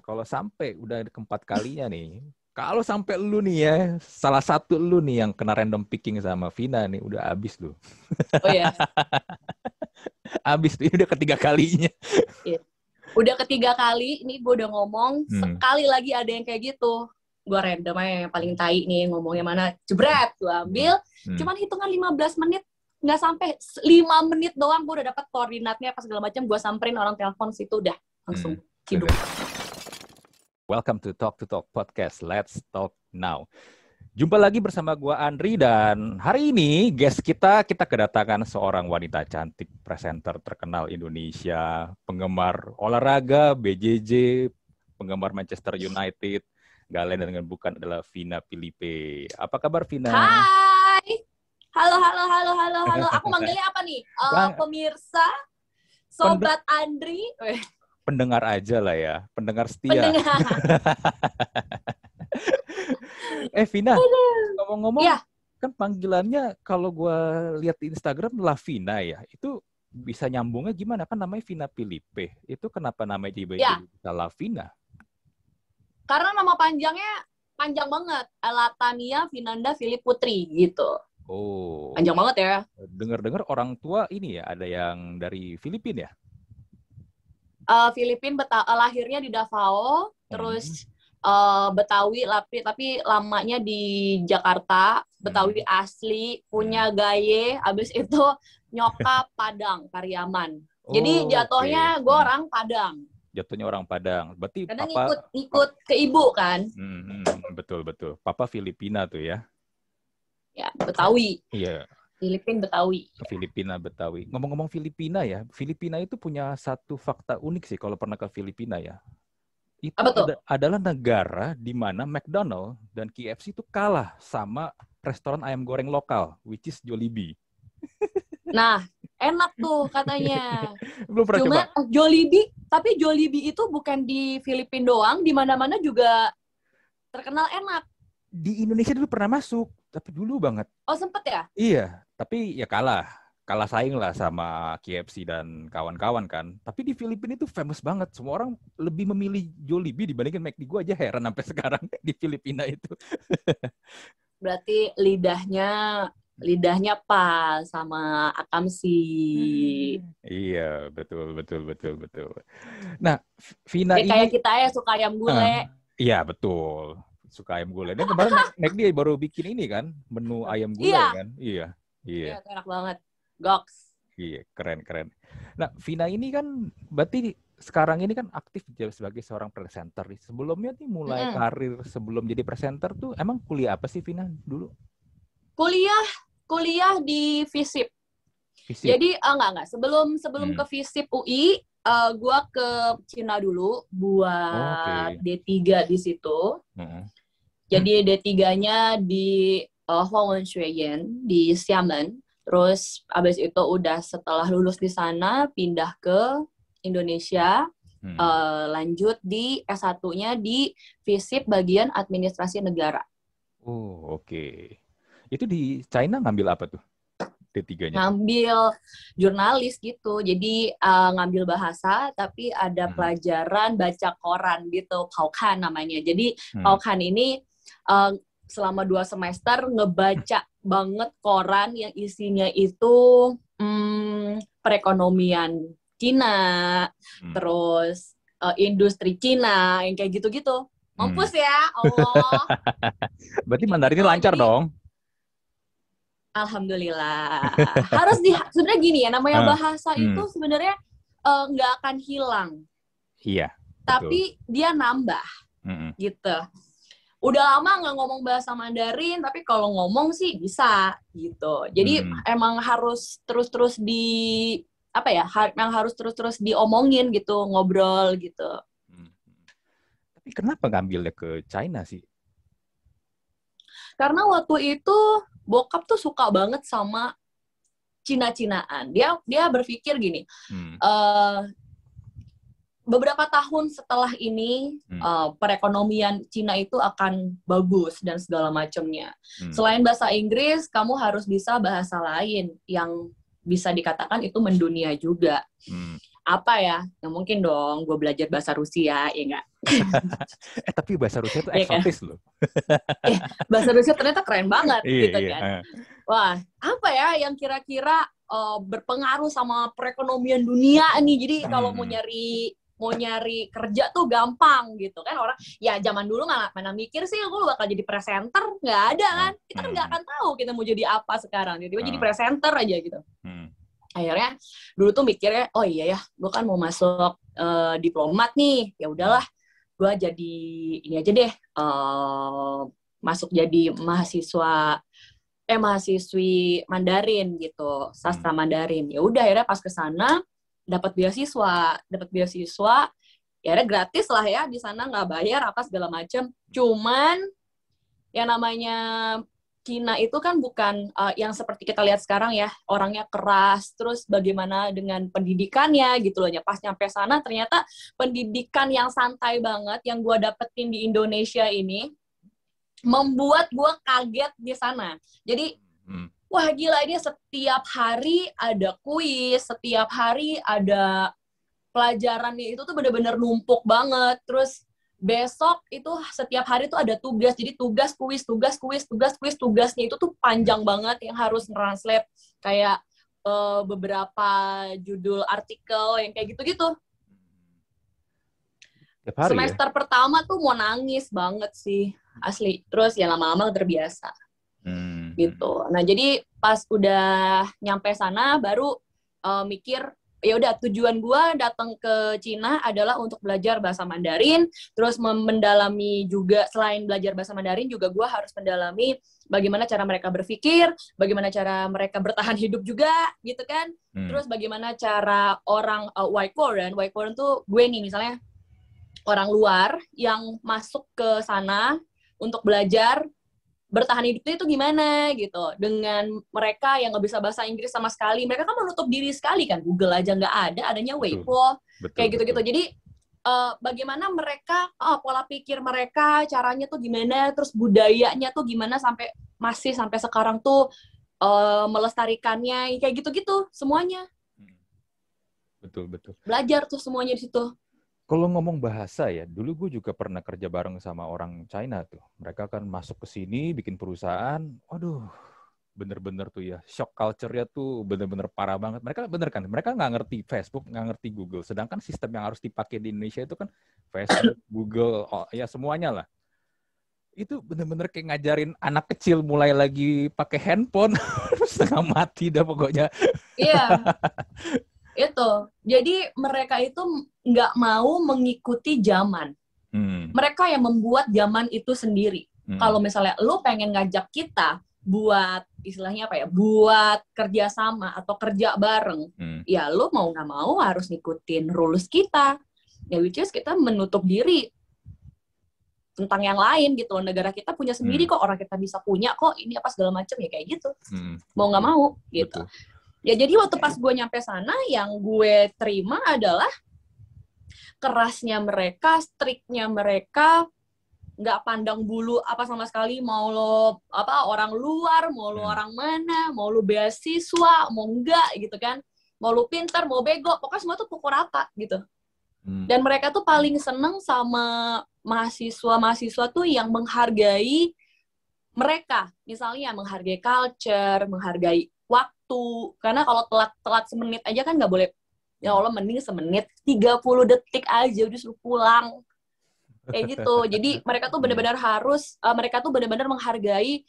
kalau sampai udah keempat kalinya nih, kalau sampai lu nih ya, salah satu lu nih yang kena random picking sama Vina nih, udah abis lu. Oh iya. abis tuh, ini udah ketiga kalinya. Iya. Udah ketiga kali, ini gue udah ngomong, Hmm. sekali lagi ada yang kayak gitu. Gue random aja yang paling tai nih, ngomongnya mana, jebret, gue ambil, Hmm. cuman hitungan 15 menit, nggak sampai 5 menit doang, gue udah dapat koordinatnya, apa segala macam, gue samperin orang telepon situ, udah langsung hidup. Welcome to Talk to Talk Podcast. Let's talk now. Jumpa lagi bersama gua Andri dan hari ini guest kita kita kedatangan seorang wanita cantik presenter terkenal Indonesia, penggemar olahraga, BJJ, penggemar Manchester United. Gak lain dan bukan adalah Vina Filipe. Apa kabar Vina? Hai. Halo, halo, halo, halo, halo. Aku manggilnya apa nih? Bang- pemirsa, Sobat Andri, Pendengar aja lah ya, pendengar setia. pendengar. Eh Vina, ngomong-ngomong, Iya. kan panggilannya kalau gua lihat di Instagram Lavina ya, itu bisa nyambungnya gimana? Kan namanya Vina Filipe. Itu kenapa namanya Iya. bisa Lavina? Karena nama panjangnya panjang banget. Latania Vinanda Philip Putri gitu. Oh, Panjang banget ya. dengar-dengar orang tua ini ya, ada yang dari Filipina ya? Eh Filipin Beta eh, lahirnya di Davao, terus eh, Betawi tapi tapi lamanya di Jakarta, Betawi asli, punya gaye, abis itu nyokap Padang, Pariaman. Jadi Oh, jatuhnya oke. gue Hmm, orang Padang. Jatuhnya orang Padang. Berarti Kadang papa ikut ikut ke ibu kan, Hmm, hmm, betul betul. Papa Filipina tuh ya. ya Betawi, Iya, Filipin Betawi. Filipina Betawi. Ngomong-ngomong Filipina ya, Filipina itu punya satu fakta unik sih kalau pernah ke Filipina ya. Itu Apa tuh? ada- adalah negara di mana McDonald dan KFC itu kalah sama restoran ayam goreng lokal, which is Jollibee. Nah, enak tuh katanya. Belum pernah Cuma coba? Jollibee, tapi Jollibee itu bukan di Filipina doang, di mana-mana juga terkenal enak. Di Indonesia dulu pernah masuk, tapi dulu banget. Oh sempet ya? Iya, tapi ya kalah. Kalah saing lah sama KFC dan kawan-kawan kan. Tapi di Filipina itu famous banget. Semua orang lebih memilih Jollibee dibandingkan McD. Gue aja heran sampai sekarang di Filipina itu. Berarti lidahnya lidahnya pas sama Akamsi. Iya, betul, betul, betul, betul. Nah, Vina Kayak, ini... kayak kita ya suka ayam gulai. Ah, Iya, betul. Suka ayam gulai. Dan kemarin McD baru bikin ini kan, menu ayam gulai Iya. kan? Iya, iya. Iya, enak banget. Goks. Iya, keren keren. Nah, Vina ini kan berarti sekarang ini kan aktif jadi sebagai seorang presenter. Sebelumnya nih mulai Mm-mm. karir sebelum jadi presenter tuh emang kuliah apa sih Vina dulu? Kuliah kuliah di FISIP. Fisik. Jadi ah, enggak enggak sebelum sebelum Hmm. ke FISIP UI eh, gua ke Cina dulu buat Oke. D3 di situ. Heeh. Jadi D3-nya di uh, Huawei Shuiyan di Xiamen. Terus abis itu udah setelah lulus di sana pindah ke Indonesia, Hmm. eh, lanjut di S1-nya di FISIP bagian administrasi negara. Oh, oke. Itu di China ngambil apa tuh? D3-nya. Ngambil jurnalis gitu. Jadi eh, ngambil bahasa tapi ada Hmm. pelajaran baca koran gitu, Paukan namanya. Jadi Hmm. Paukan ini eh, selama dua semester ngebaca banget koran yang isinya itu hmm, perekonomian Cina, Hmm. terus eh, industri Cina, yang kayak gitu-gitu. Hmm. Mampus ya, Allah. Berarti Mandarinnya Oh, lancar jadi- dong. Alhamdulillah. Harus di sebenarnya gini ya, namanya Ah, bahasa hmm. itu sebenarnya eh, nggak akan hilang, Iya. tapi dia nambah. Mm-mm. gitu. Udah lama nggak ngomong bahasa Mandarin, tapi kalau ngomong sih bisa gitu. Jadi Hmm. emang harus terus-terus di apa ya? har- Yang harus terus-terus diomongin gitu, ngobrol gitu. Hmm. Tapi kenapa ngambilnya ke China sih? Karena waktu itu bokap tuh suka banget sama Cina-Cinaan. Dia dia berpikir gini, Hmm. eh beberapa tahun setelah ini Hmm. eh, perekonomian Cina itu akan bagus dan segala macamnya. Hmm. Selain bahasa Inggris, kamu harus bisa bahasa lain yang bisa dikatakan itu mendunia juga. Hmm. Apa ya? Yang mungkin dong, gue belajar bahasa Rusia, ya enggak? eh tapi bahasa Rusia itu Iya kan? eksotis loh. Eh, bahasa Rusia ternyata keren banget Iya, gitu iya. kan. eh. Wah, apa ya yang kira-kira eh, berpengaruh sama perekonomian dunia nih. Jadi kalau mau Hmm. nyari mau nyari kerja tuh gampang gitu kan. Orang ya zaman dulu mana mana mikir sih gue bakal jadi presenter. Nggak ada kan. Kita kan nggak Hmm. akan tahu kita mau jadi apa sekarang. Tiba-tiba jadi Hmm. presenter aja gitu. Hmm. akhirnya dulu tuh mikirnya oh iya ya gue kan mau masuk eh, diplomat nih. Ya udahlah gue jadi ini aja deh eh, masuk jadi mahasiswa eh mahasiswi Mandarin gitu sastra Mandarin. Ya udah akhirnya pas ke sana dapat beasiswa dapat beasiswa ya akhirnya gratis lah ya di sana nggak bayar apa segala macem. Cuman yang namanya Cina itu kan bukan uh, yang seperti kita lihat sekarang ya orangnya keras terus bagaimana dengan pendidikannya gitu loh. Ya pas nyampe sana ternyata pendidikan yang santai banget yang gua dapetin di Indonesia ini membuat gua kaget di sana. Jadi Hmm. Wah gila ini setiap hari ada kuis setiap hari ada pelajarannya. Itu tuh bener-bener numpuk banget. Terus besok itu setiap hari tuh ada tugas. Jadi tugas kuis tugas kuis tugas kuis tugasnya itu tuh panjang banget yang harus translate kayak eh, beberapa judul artikel yang kayak gitu-gitu. Hari ya. semester pertama tuh mau nangis banget sih asli. Terus ya lama-lama terbiasa. Hmm. Gitu. Nah jadi pas udah nyampe sana baru uh, mikir ya udah tujuan gua datang ke Cina adalah untuk belajar bahasa Mandarin, terus mendalami juga selain belajar bahasa Mandarin juga gua harus mendalami bagaimana cara mereka berpikir, bagaimana cara mereka bertahan hidup juga gitu kan. Hmm. Terus bagaimana cara orang uh, white foreign, white foreign tuh gue nih misalnya orang luar yang masuk ke sana untuk belajar bertahan hidupnya itu gimana gitu. Dengan mereka yang nggak bisa bahasa Inggris sama sekali mereka kan menutup diri sekali kan. Google aja nggak ada adanya Weibo Betul, kayak gitu-gitu. jadi eh, bagaimana mereka oh, pola pikir mereka caranya tuh gimana terus budayanya tuh gimana sampai masih sampai sekarang tuh eh, melestarikannya kayak gitu-gitu semuanya. Hmm. Betul, betul. belajar tuh semuanya di situ Kalau ngomong bahasa ya, dulu gue juga pernah kerja bareng sama orang China tuh. Mereka kan masuk ke sini, bikin perusahaan. Waduh, bener-bener tuh ya. Shock culture-nya tuh bener-bener parah banget. Mereka bener kan, mereka nggak ngerti Facebook, nggak ngerti Google. Sedangkan sistem yang harus dipakai di Indonesia itu kan Facebook, Google, oh, ya semuanya lah. Itu bener-bener kayak ngajarin anak kecil mulai lagi pakai handphone. Setengah mati dah pokoknya. Iya. itu. Jadi mereka itu nggak mau mengikuti zaman. Hmm, Mereka yang membuat zaman itu sendiri. hmm, Kalau misalnya lu pengen ngajak kita buat istilahnya apa ya? Buat kerja sama atau kerja bareng, hmm, ya lu mau nggak mau harus ngikutin rules kita. Ya which is kita menutup diri tentang yang lain gitu loh. Negara kita punya sendiri Hmm. kok, orang kita bisa punya kok, ini apa segala macam ya kayak gitu. hmm. Mau nggak mau gitu. Betul. Ya jadi waktu pas gue nyampe sana yang gue terima adalah kerasnya mereka, striknya mereka, nggak pandang bulu apa sama sekali mau lo apa orang luar, mau lo Hmm. orang mana, mau lo beasiswa, mau enggak gitu kan, mau lo pinter, mau bego, pokoknya semua tuh pukul rata gitu. Hmm. Dan mereka tuh paling seneng sama mahasiswa-mahasiswa tuh yang menghargai mereka. Misalnya menghargai culture, menghargai waktu. Karena kalau telat-telat semenit aja kan nggak boleh. Ya Allah, mending semenit. 30 detik aja udah suruh pulang. Kayak gitu. Jadi mereka tuh benar-benar harus, eh, mereka tuh benar-benar menghargai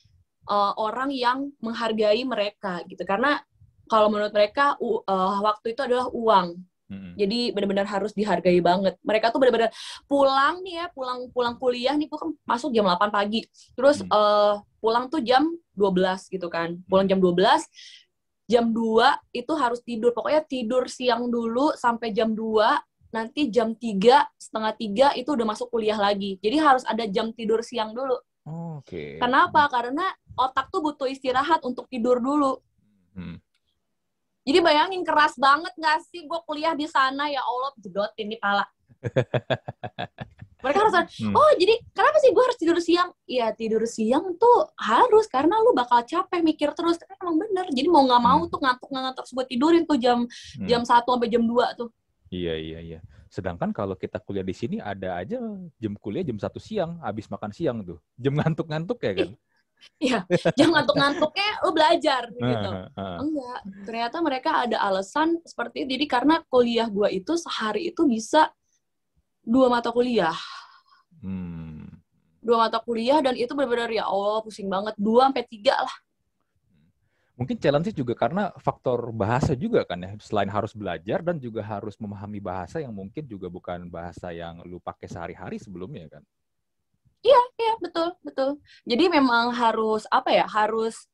eh, orang yang menghargai mereka gitu. Karena kalau menurut mereka u- eh, waktu itu adalah uang. Jadi benar-benar harus dihargai banget. Mereka tuh benar-benar pulang nih ya, pulang pulang kuliah nih, kan masuk jam 8 pagi. Terus Hmm. eh, pulang tuh jam 12 gitu kan. Pulang jam 12, jam 2 itu harus tidur. Pokoknya tidur siang dulu sampai jam 2, nanti jam 3, setengah 3 itu udah masuk kuliah lagi. Jadi harus ada jam tidur siang dulu. Oke. Kenapa? Karena otak tuh butuh istirahat untuk tidur dulu. Hmm. Jadi bayangin keras banget gak sih gue kuliah di sana ya Allah jedotin nih pala. Mereka harus Hmm. oh jadi kenapa sih gue harus tidur siang? Iya tidur siang tuh harus karena lu bakal capek mikir terus. Tapi emang bener. Jadi mau nggak mau Hmm. tuh ngantuk ngantuk gue tidurin tuh jam Hmm. jam 1 sampai jam 2 tuh. Iya iya iya. Sedangkan kalau kita kuliah di sini ada aja jam kuliah jam satu siang, habis makan siang tuh. Jam ngantuk-ngantuk ya kan? Iya, jam ngantuk-ngantuknya lu belajar gitu. Enggak, ternyata mereka ada alasan seperti itu. Jadi karena kuliah gua itu sehari itu bisa dua mata kuliah. Hmm. Dua mata kuliah dan itu benar-benar ya Allah pusing banget. Dua sampai tiga lah mungkin challenge juga karena faktor bahasa juga kan ya selain harus belajar dan juga harus memahami bahasa yang mungkin juga bukan bahasa yang lu pakai sehari-hari sebelumnya kan iya iya betul betul jadi memang harus apa ya harus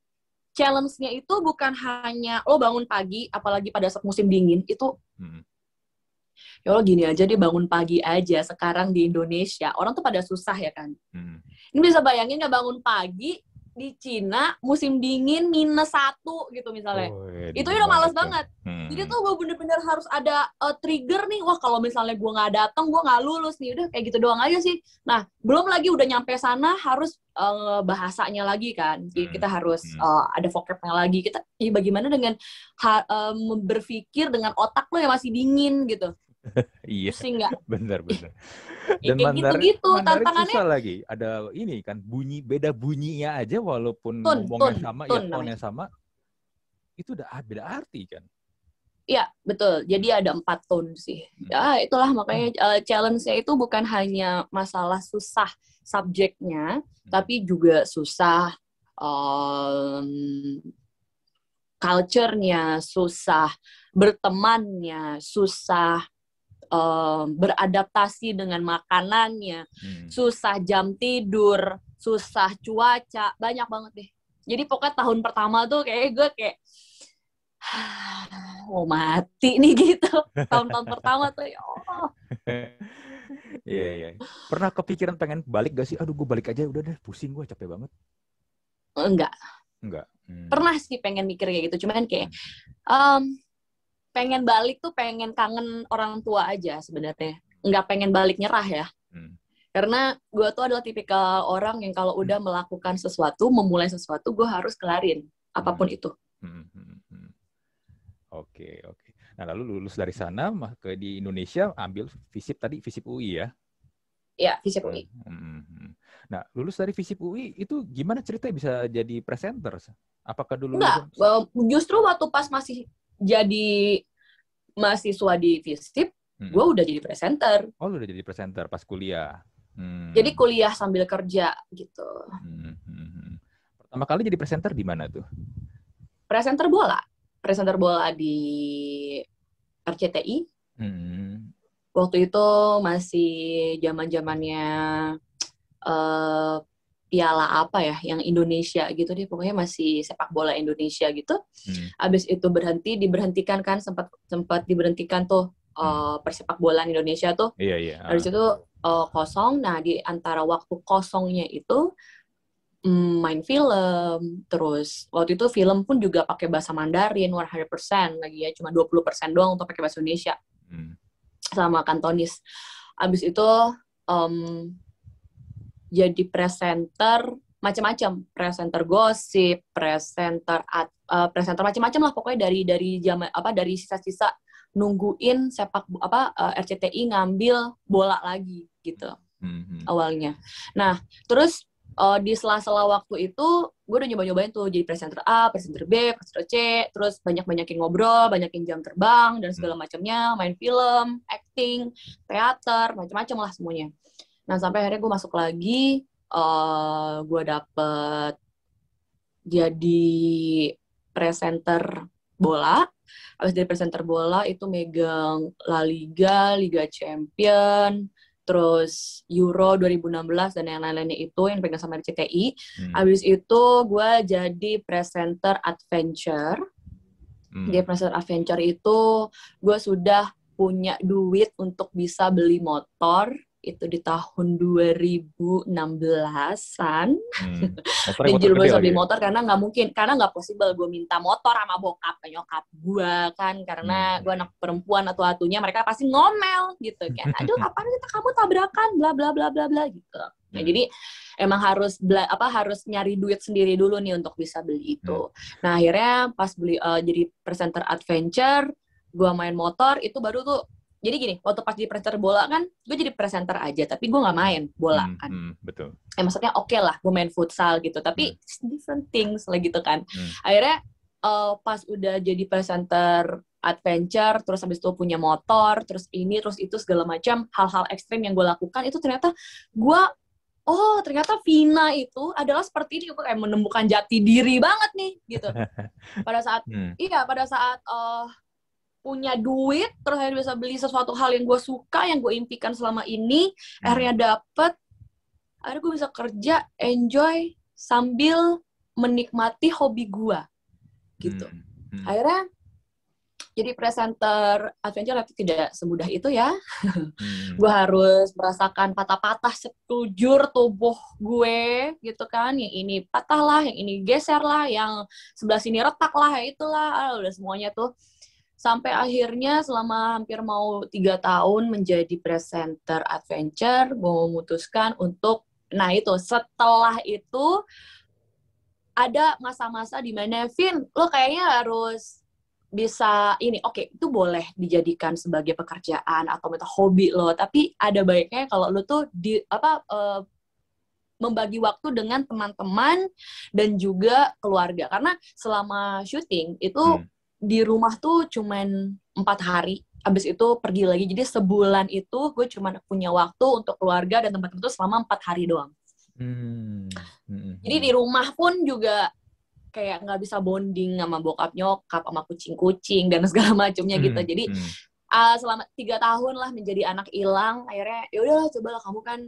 challenge-nya itu bukan hanya lo bangun pagi apalagi pada saat musim dingin itu hmm. Ya lo gini aja dia bangun pagi aja sekarang di Indonesia orang tuh pada susah ya kan hmm. ini bisa bayangin nggak bangun pagi di Cina musim dingin minus satu gitu misalnya. Oh, iya, itu udah males banget. Hmm. Jadi tuh gue bener-bener harus ada uh, trigger nih. Wah kalau misalnya gue nggak datang, gue nggak lulus nih. Udah kayak gitu doang aja sih. Nah belum lagi udah nyampe sana harus uh, bahasanya lagi kan. Jadi hmm. kita harus uh, ada vocabnya lagi. Kita ya bagaimana dengan ha, uh, berpikir dengan otak lo yang masih dingin gitu. iya. Pusing nggak? Bener bener. Dan kayak Mandarin, gitu-gitu tantangannya. susah lagi. Ada ini kan bunyi beda bunyinya aja walaupun tun, ngomongnya tun, sama, tun, ya tonnya sama. Itu udah beda arti kan. Iya, betul. Jadi ada empat tone sih. Hmm. Ya, itulah makanya uh, challenge-nya itu bukan hanya masalah susah subjeknya, hmm. tapi juga susah um, culture-nya, susah bertemannya, susah beradaptasi dengan makanannya, hmm. susah jam tidur, susah cuaca, banyak banget deh. Jadi pokoknya tahun pertama tuh kayak gue kayak mau mati nih gitu. Tahun-tahun pertama tuh ya. Iya, iya. Pernah kepikiran pengen balik gak sih? Aduh, gue balik aja udah deh, pusing gue, capek banget. Enggak. Enggak. Hmm. Pernah sih pengen mikir kayak gitu, cuman kayak um, pengen balik tuh pengen kangen orang tua aja sebenarnya nggak pengen balik nyerah ya hmm. karena gue tuh adalah tipikal orang yang kalau udah hmm. melakukan sesuatu memulai sesuatu gue harus kelarin apa pun hmm. itu hmm. hmm, hmm. oke oke nah lalu lulus dari sana ke di Indonesia ambil visip tadi visip UI ya Ya, visip UI. Hmm. Nah, lulus dari visip UI itu gimana ceritanya bisa jadi presenter? Apakah dulu? Enggak, justru waktu pas masih jadi mahasiswa di FISIP, hmm. gue udah jadi presenter. Oh, lu udah jadi presenter pas kuliah. Hmm. Jadi kuliah sambil kerja gitu. Hmm, hmm, hmm. Pertama kali jadi presenter di mana tuh? Presenter bola. Presenter bola di RCTI. Hmm. Waktu itu masih zaman zamannya uh, piala apa ya yang Indonesia gitu deh pokoknya masih sepak bola Indonesia gitu. Hmm. abis itu berhenti diberhentikan kan sempat sempat diberhentikan tuh uh, persepak bola Indonesia tuh. Iya iya. Habis itu uh, kosong. Nah di antara waktu kosongnya itu um, main film. Terus waktu itu film pun juga pakai bahasa Mandarin 100% lagi ya cuma 20% doang untuk pakai bahasa Indonesia. Hmm. sama kantonis. Abis itu um, jadi presenter macam-macam presenter gosip presenter uh, presenter macam-macam lah pokoknya dari dari zaman apa dari sisa-sisa nungguin sepak apa uh, eh, RCTI ngambil bola lagi gitu mm-hmm. awalnya nah terus uh, di sela-sela waktu itu gue udah nyoba-nyobain tuh jadi presenter A, presenter B, presenter C, terus banyak-banyakin ngobrol, banyakin jam terbang dan segala hmm. macamnya, main film, acting, teater, macam-macam lah semuanya. Nah sampai akhirnya gue masuk lagi, uh, eh, gue dapet jadi presenter bola. Habis dari presenter bola itu megang La Liga, Liga Champion, terus Euro 2016 dan yang lain-lainnya itu yang pegang sama RCTI. Hmm. Habis itu gue jadi presenter adventure. Hmm. Jadi presenter adventure itu gue sudah punya duit untuk bisa beli motor itu di tahun 2016-an. Hmm. di juru beli motor karena nggak mungkin, karena nggak possible gue minta motor sama bokap nyokap gue kan, karena hmm. gue anak perempuan atau atunya mereka pasti ngomel gitu kan. Aduh kapan kita kamu tabrakan, bla bla bla bla bla gitu. Nah, hmm. jadi emang harus bela, apa harus nyari duit sendiri dulu nih untuk bisa beli itu. Hmm. Nah akhirnya pas beli uh, jadi presenter adventure, gue main motor itu baru tuh jadi gini waktu pas jadi presenter bola kan gue jadi presenter aja tapi gue nggak main bola Hmm, kan hmm, betul. eh maksudnya oke lah gue main futsal gitu tapi Hmm. different things lah gitu kan Hmm. akhirnya eh, pas udah jadi presenter adventure terus habis itu punya motor terus ini terus itu segala macam hal-hal ekstrim yang gue lakukan itu ternyata gue oh ternyata Vina itu adalah seperti ini gue kayak menemukan jati diri banget nih gitu pada saat Hmm. iya pada saat eh, punya duit terus akhirnya bisa beli sesuatu hal yang gue suka yang gue impikan selama ini Hmm. akhirnya dapet akhirnya gue bisa kerja enjoy sambil menikmati hobi gue gitu Hmm. Hmm. akhirnya jadi presenter adventure tapi tidak semudah itu ya Hmm. gue harus merasakan patah-patah sekujur tubuh gue gitu kan yang ini patah lah yang ini geser lah yang sebelah sini retak lah itulah ah, udah semuanya tuh sampai akhirnya selama hampir mau tiga tahun menjadi presenter adventure memutuskan untuk nah itu setelah itu ada masa-masa di mana Vin lo kayaknya harus bisa ini oke itu boleh dijadikan sebagai pekerjaan atau meta hobi lo tapi ada baiknya kalau lo tuh di apa eh, membagi waktu dengan teman-teman dan juga keluarga karena selama syuting itu Hmm. Di rumah tuh cuman empat hari abis itu pergi lagi jadi sebulan itu gue cuman punya waktu untuk keluarga dan teman-teman tuh selama empat hari doang Hmm. Hmm. jadi di rumah pun juga kayak nggak bisa bonding sama bokap nyokap sama kucing-kucing dan segala macamnya gitu Hmm. jadi Hmm. ah, selama tiga tahun lah menjadi anak hilang akhirnya ya udahlah cobalah kamu kan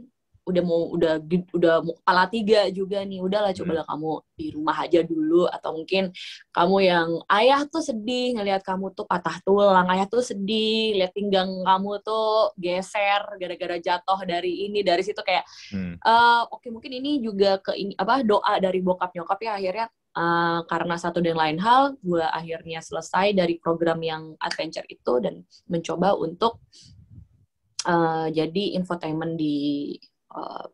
udah mau udah udah mau kepala tiga juga nih udahlah Hmm. cobalah kamu di rumah aja dulu atau mungkin kamu yang ayah tuh sedih ngelihat kamu tuh patah tulang ayah tuh sedih lihat pinggang kamu tuh geser gara-gara jatuh dari ini dari situ kayak Hmm. eh, oke mungkin ini juga ke ini apa doa dari bokap nyokap ya akhirnya eh, karena satu dan lain hal gue akhirnya selesai dari program yang adventure itu dan mencoba untuk eh, jadi infotainment di eh,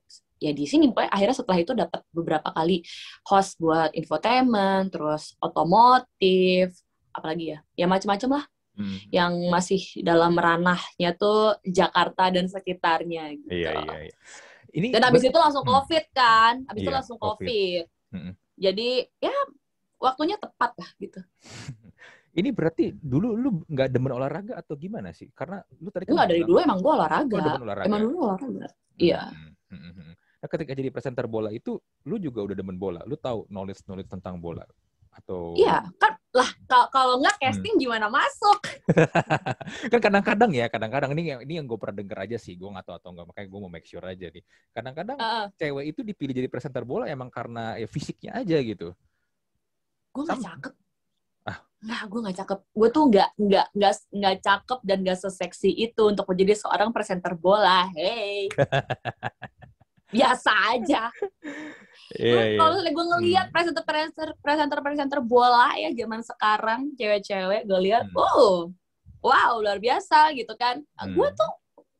ya di sini akhirnya setelah itu dapat beberapa kali host buat infotainment terus otomotif apalagi ya ya macam-macam lah Hmm. yang masih dalam ranahnya tuh Jakarta dan sekitarnya gitu. Iya, iya, iya. Ini Dan habis itu langsung Hmm. COVID kan, habis itu Iya, langsung COVID. COVID. Mm-mm. Jadi ya waktunya tepat lah gitu. Ini berarti dulu lu nggak demen olahraga atau gimana sih? Karena lu tadi kan Enggak dari dulu emang Oh, olahraga. demen olahraga. Emang dulu olahraga. Iya. Hmm, hmm, hmm, hmm. Nah, ketika jadi presenter bola itu, lu juga udah demen bola. Lu tahu knowledge-knowledge tentang bola atau Iya, kan lah ka- kalau nggak casting gimana masuk? kan kadang-kadang ya, kadang-kadang ini yang ini yang gue pernah denger aja sih, gue nggak tahu atau nggak, makanya gue mau make sure aja nih. Kadang-kadang Heeh. cewek itu dipilih jadi presenter bola emang karena ya fisiknya aja gitu. gue nggak cakep. Ah. Nggak, gue nggak cakep. Gue tuh nggak nggak nggak nggak cakep dan nggak seseksi itu untuk menjadi seorang presenter bola. Hey. Biasa aja. Iya, iya. Kalau gue ngelihat presenter presenter presenter presenter bola ya zaman sekarang cewek-cewek gue lihat, Hmm. oh, wow luar biasa gitu kan. Gue Hmm. tuh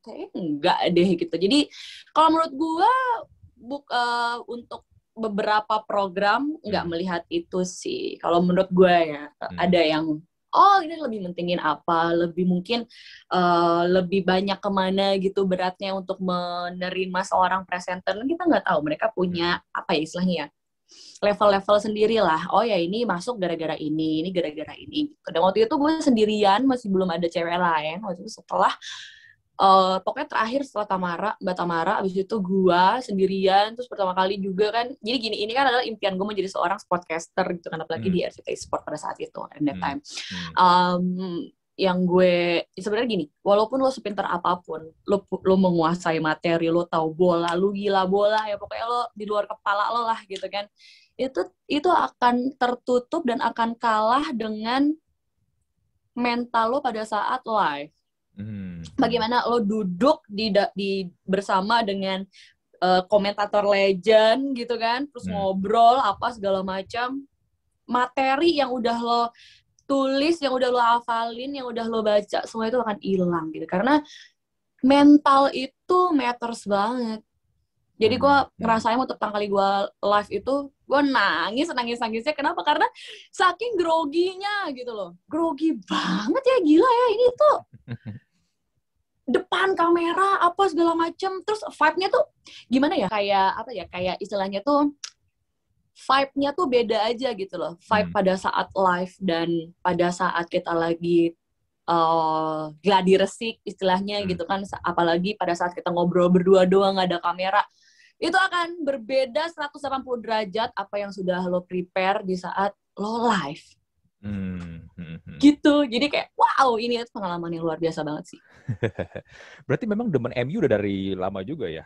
kayak enggak deh gitu. Jadi kalau menurut gue buk eh, untuk beberapa program nggak Hmm. melihat itu sih. Kalau menurut gue ya Hmm. ada yang oh ini lebih mentingin apa, lebih mungkin eh, lebih banyak ke mana gitu beratnya untuk menerima seorang presenter. Kita nggak tahu mereka punya apa ya istilahnya ya level-level sendiri lah. Oh ya ini masuk gara-gara ini, ini gara-gara ini. Dan waktu itu gue sendirian, masih belum ada cewek lain. Waktu itu setelah eh pokoknya terakhir setelah Tamara, Mbak Tamara, abis itu gua sendirian, terus pertama kali juga kan, jadi gini, ini kan adalah impian gue menjadi seorang sportcaster gitu kan, apalagi Hmm. di RCTI Sport pada saat itu, at that Hmm. time. Hmm. Um, yang gue sebenarnya gini, walaupun lo sepintar apa pun, lo lo menguasai materi, lo tahu bola, lo gila bola ya pokoknya lo di luar kepala lo lah gitu kan. Itu itu akan tertutup dan akan kalah dengan mental lo pada saat live. Hmm. Bagaimana lo duduk di di bersama dengan eh, komentator legend gitu kan, terus Hmm. ngobrol apa segala macam materi yang udah lo tulis, yang udah lo hafalin, yang udah lo baca, semua itu akan hilang gitu. Karena mental itu matters banget. Jadi gue Hmm. ngerasain waktu pertama kali gue live itu, gue nangis, nangis-nangisnya. Kenapa? Karena saking groginya gitu loh. Grogi banget ya, gila ya. Ini tuh depan kamera apa segala macem. Terus vibe-nya tuh gimana ya? Kayak apa ya? Kayak istilahnya tuh vibe-nya tuh beda aja gitu loh. Vibe Hmm. pada saat live dan pada saat kita lagi uh, gladi resik istilahnya Hmm. gitu kan. Apalagi pada saat kita ngobrol berdua doang ada kamera. Itu akan berbeda 180 derajat apa yang sudah lo prepare di saat lo live Hmm, hmm, hmm. gitu jadi kayak wow ini pengalaman yang luar biasa banget sih Berarti memang demen MU udah dari lama juga ya?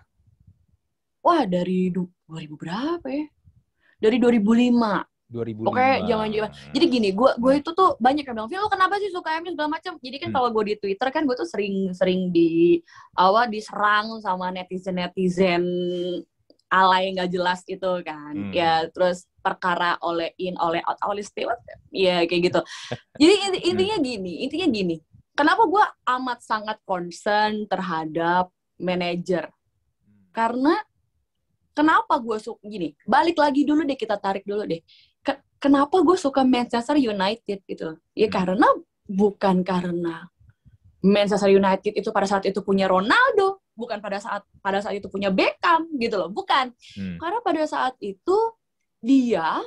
wah dari du- 2000 berapa ya dari 2005 2005. Pokoknya jangan-jangan. Jadi gini, gue gue itu tuh banyak yang bilang, lo kenapa sih suka MU segala macam? Jadi kan Hmm. kalau gue di Twitter kan gue tuh sering-sering di awal diserang sama netizen-netizen alay nggak jelas itu kan. Hmm. Ya terus perkara oleh in, oleh out, oleh steward, ya kayak gitu. Jadi inti- intinya gini, intinya gini. Kenapa gue amat sangat concern terhadap manajer? Karena kenapa gue suka gini? Balik lagi dulu deh kita tarik dulu deh. Ke- kenapa gue suka Manchester United gitu? Ya Hmm. karena bukan karena Manchester United itu pada saat itu punya Ronaldo, bukan pada saat pada saat itu punya Beckham gitu loh, bukan. Hmm. Karena pada saat itu dia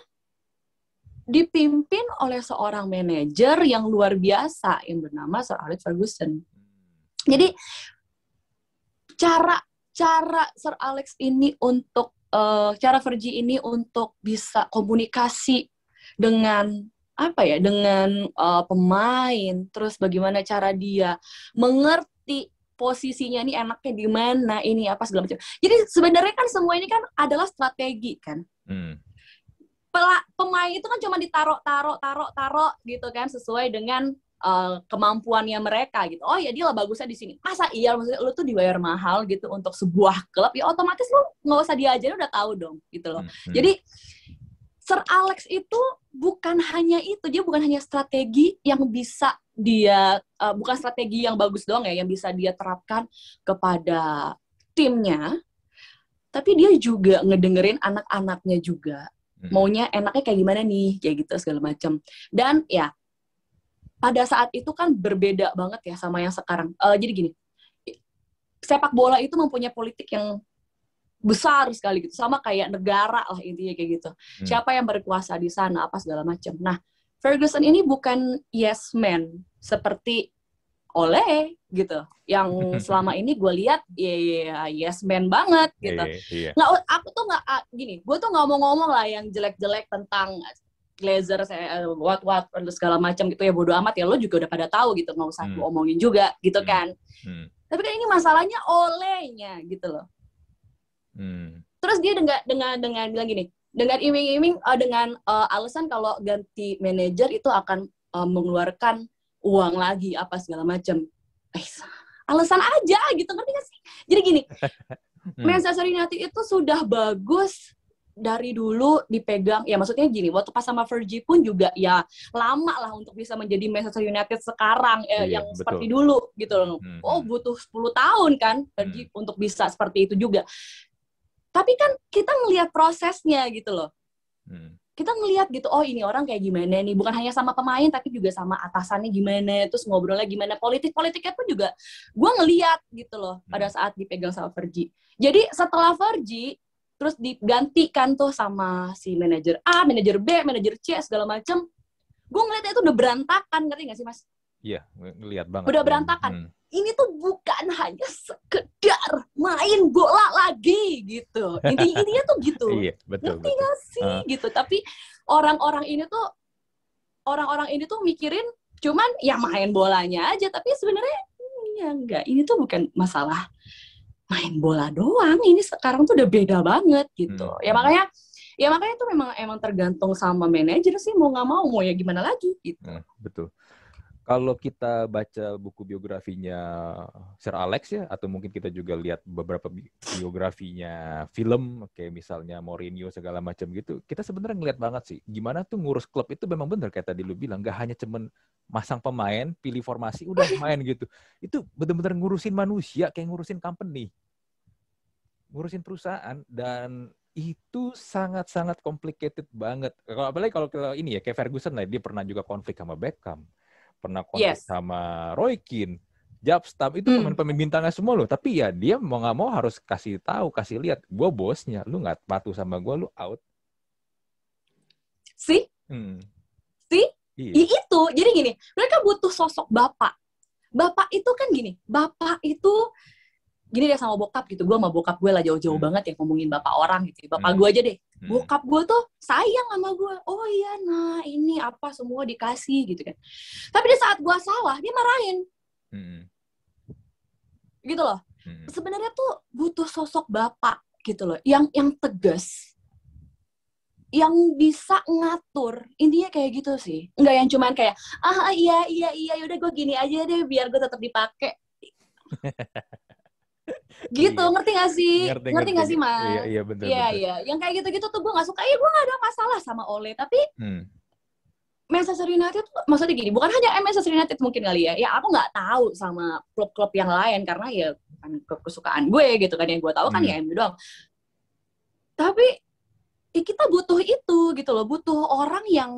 dipimpin oleh seorang manajer yang luar biasa yang bernama Sir Alex Ferguson. Jadi cara cara Sir Alex ini untuk eh, cara Fergie ini untuk bisa komunikasi dengan apa ya dengan eh, pemain terus bagaimana cara dia mengerti posisinya ini enaknya di mana ini apa segala macam. Jadi sebenarnya kan semua ini kan adalah strategi kan. Hmm. Pela- pemain itu kan cuma ditaruh taruh taruh taruh gitu kan sesuai dengan uh, kemampuannya mereka gitu. Oh ya dia lah bagusnya di sini. Masa iya maksudnya lu tuh dibayar mahal gitu untuk sebuah klub ya otomatis lu nggak usah diajarin udah tahu dong gitu loh. Hmm. Hmm. Jadi Sir Alex itu bukan hanya itu, dia bukan hanya strategi yang bisa dia uh, bukan strategi yang bagus doang ya yang bisa dia terapkan kepada timnya. Tapi dia juga ngedengerin anak-anaknya juga Hmm. maunya enaknya kayak gimana nih kayak gitu segala macam dan ya pada saat itu kan berbeda banget ya sama yang sekarang Eh, jadi gini sepak bola itu mempunyai politik yang besar sekali gitu sama kayak negara lah intinya kayak gitu Hmm. siapa yang berkuasa di sana apa segala macam nah Ferguson ini bukan yes man seperti oleh gitu yang selama ini gue lihat ya ya, yes man banget gitu Iya, iya. nggak aku tuh nggak gini gue tuh nggak mau ngomong lah yang jelek-jelek tentang Glazer saya what what segala macam gitu ya bodo amat ya lo juga udah pada tahu gitu nggak usah Hmm. gue omongin juga gitu Hmm. kan Hmm. tapi kan ini masalahnya olehnya gitu loh Hmm. terus dia dengan dengan dengan bilang gini dengan iming-iming eh, dengan eh, alasan kalau ganti manajer itu akan eh, mengeluarkan uang lagi apa segala macam eh, alasan aja gitu ngerti gak sih jadi gini Hmm. Manchester United itu sudah bagus dari dulu dipegang ya maksudnya gini waktu pas sama Fergie pun juga ya lama lah untuk bisa menjadi Manchester United sekarang eh, Iya, yang betul. seperti dulu gitu loh. Hmm. Oh butuh 10 tahun kan Fergie untuk bisa seperti itu juga. Tapi kan kita ngelihat prosesnya gitu loh. Hmm. Kita ngelihat gitu, oh ini orang kayak gimana nih, bukan hanya sama pemain tapi juga sama atasannya gimana, terus ngobrolnya gimana, politik-politiknya pun juga gue ngeliat gitu loh pada saat dipegang sama Fergie. Jadi setelah Fergie terus digantikan tuh sama si manajer A, manajer B, manajer C segala macem, gue ngeliatnya itu udah berantakan, ngerti gak sih mas? Iya, ng- ngelihat banget. Udah berantakan. Hmm. Ini tuh bukan hanya sekedar main bola lagi gitu. Intinya, intinya tuh gitu. Iya, betul. Ngerti betul. gak sih Ah. gitu tapi orang-orang ini tuh orang-orang ini tuh mikirin cuman ya main bolanya aja tapi sebenarnya hmm, ya enggak ini tuh bukan masalah main bola doang ini sekarang tuh udah beda banget gitu Hmm. ya makanya ya makanya tuh memang emang tergantung sama manajer sih mau nggak mau mau ya gimana lagi gitu Nah, betul. Kalau kita baca buku biografinya Sir Alex ya, atau mungkin kita juga lihat beberapa bi- biografinya film, kayak misalnya Mourinho segala macam gitu, kita sebenarnya ngeliat banget sih, gimana tuh ngurus klub itu memang bener kayak tadi lu bilang, nggak hanya cuman masang pemain, pilih formasi, udah main gitu. Itu bener-bener ngurusin manusia, kayak ngurusin company, ngurusin perusahaan, dan itu sangat-sangat complicated banget. Kalau apalagi kalau kalau ini ya kayak Ferguson lah, dia pernah juga konflik sama Beckham, pernah konflik Yes. sama Roy Keane. Jabstam itu Hmm. pemain-pemain bintangnya semua loh. Tapi ya dia mau nggak mau harus kasih tahu, kasih lihat. Gue bosnya, lu nggak patuh sama gue, lu out. sih Hmm. sih Iya. I- itu jadi gini mereka butuh sosok bapak bapak itu kan gini bapak itu gini deh sama bokap gitu. Gue sama bokap gue lah jauh-jauh Hmm. banget ya ngomongin bapak orang gitu bapak Hmm. gue aja deh. Hmm. bokap gue tuh sayang sama gue oh iya nah ini apa semua dikasih gitu kan. Tapi di saat gue salah dia marahin. Hmm. gitu loh. Hmm. sebenarnya tuh butuh sosok bapak gitu loh. Yang yang tegas. Yang bisa ngatur. Intinya kayak gitu sih. Nggak yang cuman kayak ah iya iya iya yaudah gue gini aja deh biar gue tetap dipakai gitu Iya. ngerti gak sih ngerti, gak sih mas Iya, iya betul. iya iya yang kayak gitu-gitu tuh gue nggak suka ya gue nggak ada masalah sama Ole tapi Hmm. Manchester United tuh maksudnya gini bukan hanya Manchester United mungkin kali ya ya aku nggak tahu sama klub-klub yang lain karena ya klub kesukaan gue gitu kan yang gue tahu kan Hmm. ya MU doang tapi ya kita butuh itu gitu loh butuh orang yang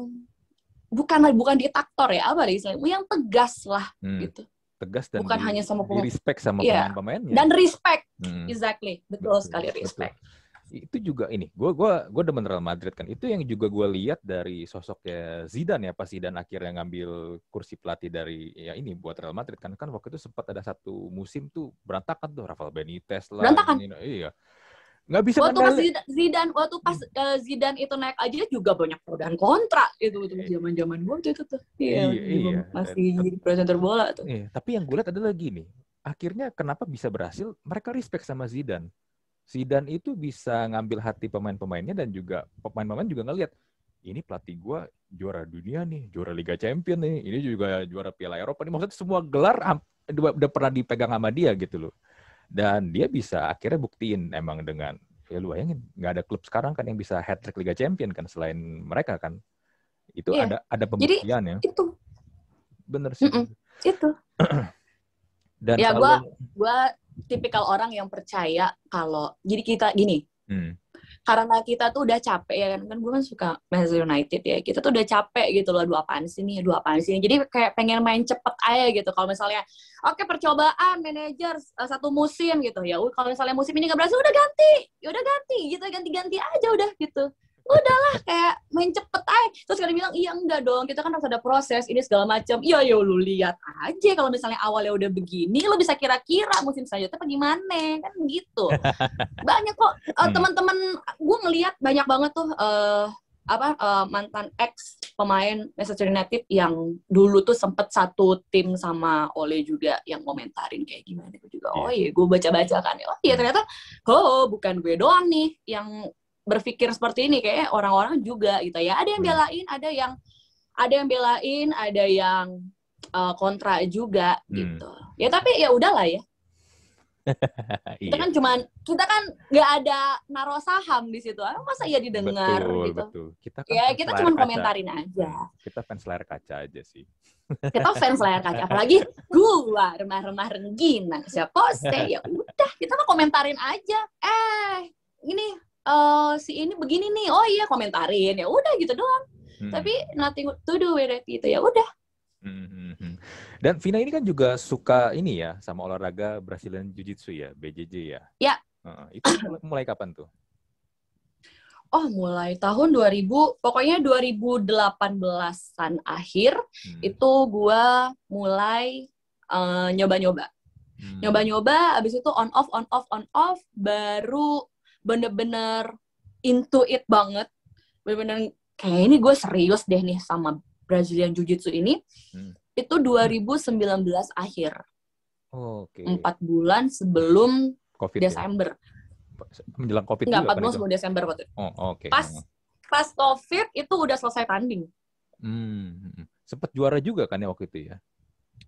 bukan bukan diktator ya apa deh istilahnya yang tegas lah Hmm. gitu Tegas dan bukan di- hanya sama pemain respect sama Iya. pemain-pemainnya. dan respect Hmm. exactly betul, Betul, sekali betul. respect itu juga ini gue gua gua demen Real Madrid kan itu yang juga gue lihat dari sosoknya Zidane ya pas Zidane akhirnya ngambil kursi pelatih dari ya ini buat Real Madrid kan kan waktu itu sempat ada satu musim tuh berantakan tuh Rafael Benitez lah Berantakan. ini, iya nggak bisa waktu pas Zidane, Zidane waktu pas eh, Zidane itu naik aja juga banyak pro dan kontra gitu itu zaman zaman gue itu tuh Iya, iya, iya. masih jadi presenter bola tuh Iya, tapi yang gue lihat adalah gini. Akhirnya kenapa bisa berhasil? Mereka respect sama Zidane. Zidane itu bisa ngambil hati pemain-pemainnya dan juga pemain-pemain juga ngelihat ini pelatih gue juara dunia nih, juara Liga Champion nih, ini juga juara Piala Eropa nih. Maksudnya semua gelar udah pernah dipegang sama dia gitu loh. Dan dia bisa akhirnya buktiin emang dengan ya lu bayangin nggak ada klub sekarang kan yang bisa hat trick Liga Champion kan selain mereka kan. Itu Iya. ada ada pembuktian ya. itu Bener sih. Mm-mm. itu Dan Ya, kalau- gue tipikal orang yang percaya kalau jadi kita gini Hmm. Karena kita tuh udah capek ya kan? Kan gue kan suka Manchester United ya. Kita tuh udah capek gitu loh dua apaan sih nih? Dua apaan sih jadi kayak pengen main cepet aja gitu. Kalau misalnya oke percobaan manajer eh, satu musim gitu. Ya kalau misalnya musim ini nggak berhasil udah ganti. Ya udah ganti gitu ganti-ganti aja udah gitu udahlah kayak main cepet aja. Terus kalian bilang iya enggak dong kita kan harus ada proses ini segala macam iya yo lu lihat aja kalau misalnya awalnya udah begini lu bisa kira-kira musim selanjutnya apa gimana kan gitu. Banyak kok Hmm. teman-teman gue ngelihat banyak banget tuh eh apa eh, mantan ex pemain Manchester United yang dulu tuh sempet satu tim sama Ole juga yang komentarin kayak gimana. Gue juga oh iya gue baca-baca kan oh iya ternyata oh bukan gue doang nih yang berpikir seperti ini kayak orang-orang juga gitu ya ada yang Hmm. belain ada yang ada yang belain ada yang eh, kontra juga Hmm. gitu ya tapi ya udahlah ya kita iya. kan cuman kita kan nggak ada naro saham di situ Ah, masa iya didengar betul, gitu betul. Kita kan ya kita kaca. komentarin aja Kita fans layar kaca aja sih. kita fans layar kaca apalagi gua remah-remah rengginang siapa sih ya udah kita mah komentarin aja eh ini eh si ini begini nih oh iya komentarin ya udah gitu doang Hmm. tapi nothing to do with it gitu ya udah Hmm, hmm, hmm. Dan Vina ini kan juga suka ini ya sama olahraga Brazilian Jiu-Jitsu ya, BJJ ya. Ya. Heeh, itu mulai, kapan tuh? oh mulai tahun 2000 pokoknya 2018an akhir Hmm. itu gua mulai eh, nyoba-nyoba Hmm. nyoba-nyoba abis itu on off on off on off baru bener-bener into it banget bener-bener kayak ini gue serius deh nih sama Brazilian Jiu-Jitsu ini Hmm. itu 2019 akhir Oh, Oke. empat bulan sebelum Covid ya? Desember Menjelang Covid nggak juga empat kan bulan sebelum Desember waktu itu. Oh, oke. pas pas COVID itu udah selesai tanding Hmm. hmm. Sempet juara juga kan ya waktu itu ya?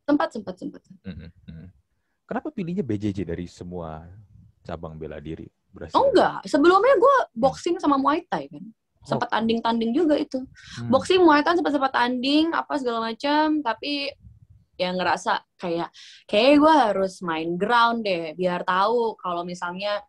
sempat sempat sempat Hmm, hmm, hmm. Kenapa pilihnya BJJ dari semua cabang bela diri Brazil? oh enggak sebelumnya gue boxing sama Muay Thai kan sempat tanding-tanding juga itu Hmm. boxing Muay Thai sempat sempat tanding apa segala macam tapi yang ngerasa kayak kayak gue harus main ground deh biar tahu kalau misalnya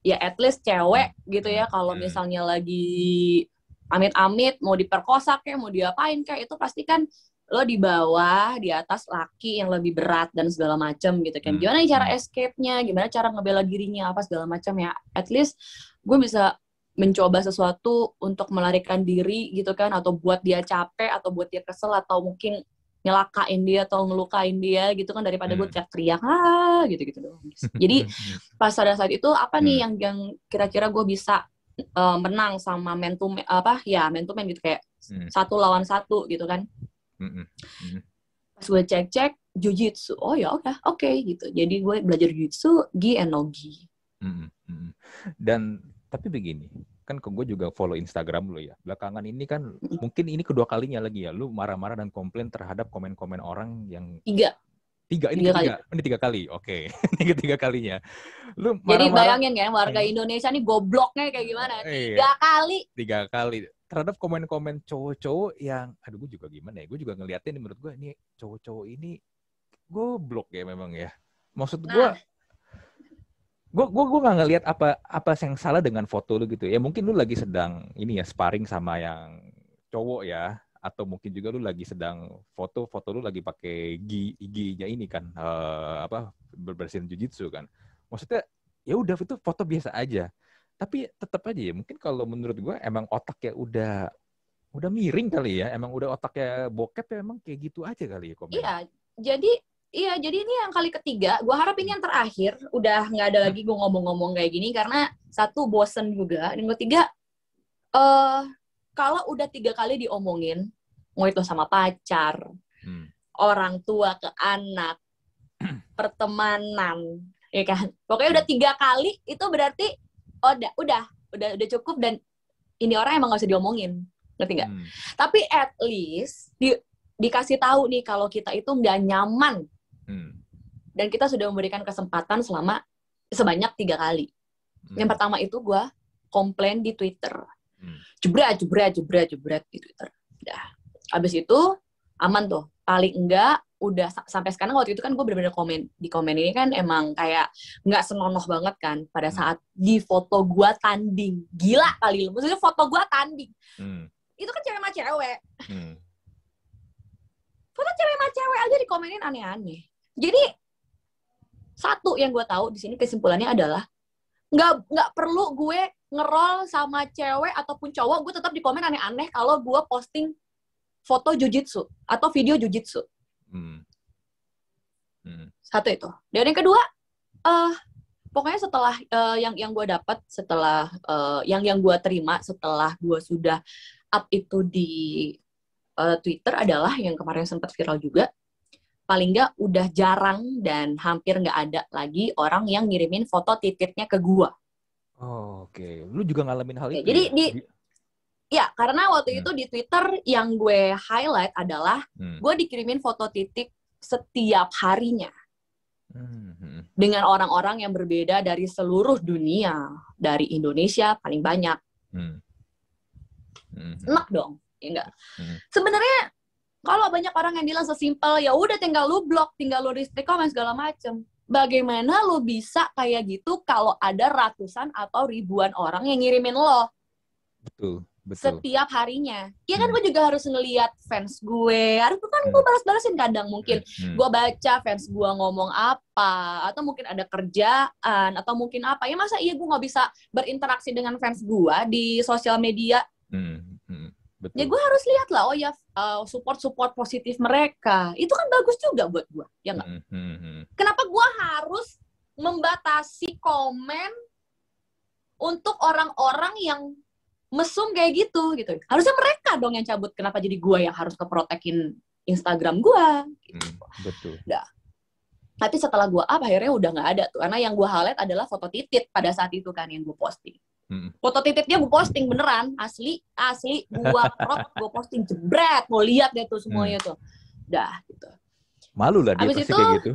ya at least cewek gitu ya kalau Hmm. misalnya lagi amit-amit mau diperkosa kayak mau diapain kayak itu pasti kan lo di bawah, di atas laki yang lebih berat dan segala macam gitu kan. Hmm. Gimana cara Hmm. escape-nya, gimana cara ngebela dirinya apa segala macam ya. At least gue bisa mencoba sesuatu untuk melarikan diri gitu kan atau buat dia capek atau buat dia kesel atau mungkin nyelakain dia atau ngelukain dia gitu kan daripada gue Hmm. teriak-teriak ah gitu-gitu doang. Jadi pas pada saat itu apa nih Hmm. yang yang kira-kira gue bisa eh, menang sama man- apa ya man gitu kayak Hmm. satu lawan satu gitu kan Mm. pas gue cek-cek jujitsu oh ya udah oke gitu jadi gue belajar jujitsu gi and no gi Mm-mm. Mm-mm. Dan tapi begini, kan ke gue juga follow Instagram lo ya. Belakangan ini kan mungkin ini kedua kalinya lagi ya, lu marah-marah dan komplain terhadap komen-komen orang yang tiga tiga ini Tiga ketiga, ini tiga kali, oke, ini ketiga kalinya. Lu jadi marah-marah bayangin kan warga Hmm. Indonesia nih gobloknya kayak gimana Iya. tiga kali tiga kali terhadap komen-komen cowok-cowok yang, aduh gue juga gimana ya, gue juga ngeliatin menurut gue ini cowok-cowok ini goblok ya memang ya. Maksud gue, Nah. gue gue gue nggak ngelihat apa apa yang salah dengan foto lu gitu ya. Mungkin lu lagi sedang ini ya sparring sama yang cowok ya, atau mungkin juga lu lagi sedang foto foto lu lagi pakai gi giginya ini kan eh, apa berbersihin jujitsu kan. Maksudnya ya udah itu foto biasa aja. Tapi tetap aja ya mungkin kalau menurut gue emang otaknya udah udah miring kali ya. Emang udah otaknya bokep ya emang kayak gitu aja kali ya komen. iya jadi iya jadi ini yang kali ketiga gue harap ini yang terakhir udah nggak ada lagi gue ngomong-ngomong kayak gini karena satu bosen juga dan ketiga eh kalau udah tiga kali diomongin mau itu sama pacar Hmm. orang tua ke anak, pertemanan, ya kan? Pokoknya udah tiga kali itu berarti oh, udah udah udah udah cukup dan ini orang emang gak usah diomongin, ngerti nggak? Hmm. Tapi at least di, dikasih tahu nih kalau kita itu nggak nyaman Hmm. dan kita sudah memberikan kesempatan selama sebanyak tiga kali. Hmm. Yang pertama itu gue komplain di Twitter, Hmm. jebret jebret jebret jebret di Twitter. Udah. Abis itu aman tuh. Paling enggak udah sa- sampai sekarang waktu itu kan gue bener-bener komen di komen ini kan emang kayak nggak senonoh banget kan pada Hmm. saat di foto gue tanding gila kali lu maksudnya foto gue tanding Hmm. itu kan cewek sama cewek Hmm. foto cewek sama cewek aja dikomenin aneh-aneh jadi satu yang gue tahu di sini kesimpulannya adalah nggak nggak perlu gue ngerol sama cewek ataupun cowok gue tetap di komen aneh-aneh kalau gue posting foto jujitsu atau video jujitsu Hmm. Hmm. satu itu dan yang kedua eh pokoknya setelah eh, yang yang gue dapat setelah eh, yang yang gue terima setelah gue sudah up itu di eh, Twitter adalah yang kemarin sempat viral juga paling nggak udah jarang dan hampir nggak ada lagi orang yang ngirimin foto titiknya ke gue Oh, Oke, lu juga ngalamin hal Oke, itu. jadi ya? di- ya karena waktu Hmm. itu di Twitter yang gue highlight adalah Hmm. gue dikirimin foto titik setiap harinya Hmm. Hmm. dengan orang-orang yang berbeda dari seluruh dunia, dari Indonesia paling banyak. Hmm. Hmm. Enak dong, ya enggak? Hmm. Sebenarnya kalau banyak orang yang bilang sesimpel ya udah tinggal lu blok, tinggal lu restrict comment segala macem. Bagaimana lu bisa kayak gitu kalau ada ratusan atau ribuan orang yang ngirimin lo Betul, betul. setiap harinya? Iya kan Hmm. gue juga harus ngeliat fans gue, harus kan Hmm. gue balas-balasin kadang mungkin Hmm. gue baca fans gue ngomong apa atau mungkin ada kerjaan atau mungkin apa ya masa iya gue nggak bisa berinteraksi dengan fans gue di sosial media Hmm. Hmm. Betul. ya gue harus lihat lah oh ya support support positif mereka itu kan bagus juga buat gue ya nggak Hmm. Hmm. Hmm. kenapa gue harus membatasi komen untuk orang-orang yang mesum kayak gitu gitu. Harusnya mereka dong yang cabut. Kenapa jadi gue yang harus keprotekin Instagram gue Hmm. Betul. tapi setelah gue up akhirnya udah nggak ada tuh. Karena yang gue highlight adalah foto titit pada saat itu kan yang gue posting. Hmm. foto tititnya gue posting beneran. Asli asli gue crop gue posting jebret. Mau lihat deh tuh semuanya tuh. Dah gitu. Malu lah dia Abis pasti itu- kayak gitu.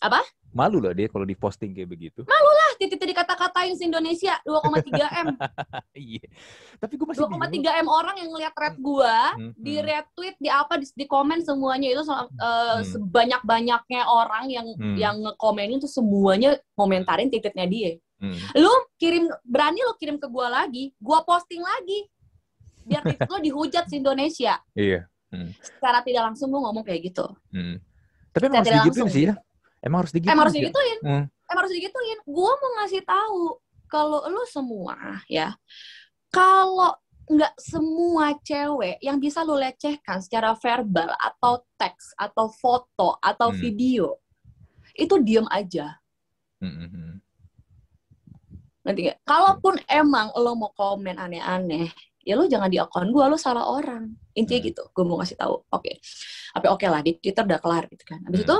Apa? Malu lah dia kalau di posting kayak begitu. ah titit dikata-katain se Indonesia 2,3 m Iya. Tapi gue masih bingung. 2,3 m orang yang ngeliat thread gue Hmm. di Hmm. retweet di apa di, di komen semuanya itu uh, Hmm. sebanyak banyaknya orang yang Hmm. yang ngekomenin tuh semuanya komentarin tititnya dia Hmm. lu kirim berani lu kirim ke gua lagi gua posting lagi biar titik lu dihujat se Indonesia Iya. Hmm. Secara tidak langsung gue ngomong kayak gitu. Hmm. Tapi emang Secara harus digituin sih ya. Emang harus digituin. Emang harus ya. digituin. Hmm. Emang harus digituin. Gue mau ngasih tahu kalau lu semua ya, kalau nggak semua cewek yang bisa lu lecehkan secara verbal atau teks atau foto atau Hmm. video itu diem aja. Hmm, hmm, hmm. Nanti nggak? Kalaupun emang lo mau komen aneh-aneh, ya lo jangan di akun gue, lo salah orang. Intinya Hmm. gitu, gue mau ngasih tahu. Oke, tapi oke lah di Twitter udah kelar gitu kan. Habis Hmm. itu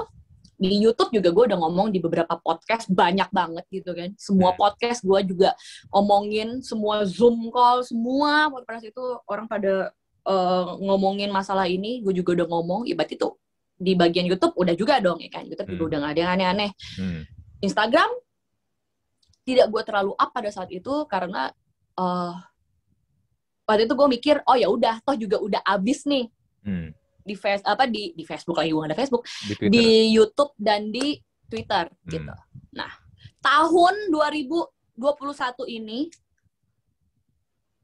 di YouTube juga gue udah ngomong di beberapa podcast banyak banget gitu kan. Semua Hmm. podcast gue juga omongin, semua Zoom call, semua podcast itu orang pada eh, ngomongin masalah ini. Gue juga udah ngomong, ibarat itu di bagian YouTube udah juga dong ya kan. YouTube juga Hmm. udah nggak ada yang aneh-aneh. Hmm. Instagram tidak gue terlalu up pada saat itu karena eh waktu itu gue mikir oh ya udah toh juga udah abis nih Hmm. Di face apa di di Facebook lagi gue ada Facebook Di Twitter. di YouTube dan di Twitter Hmm. gitu. Nah tahun 2021 ini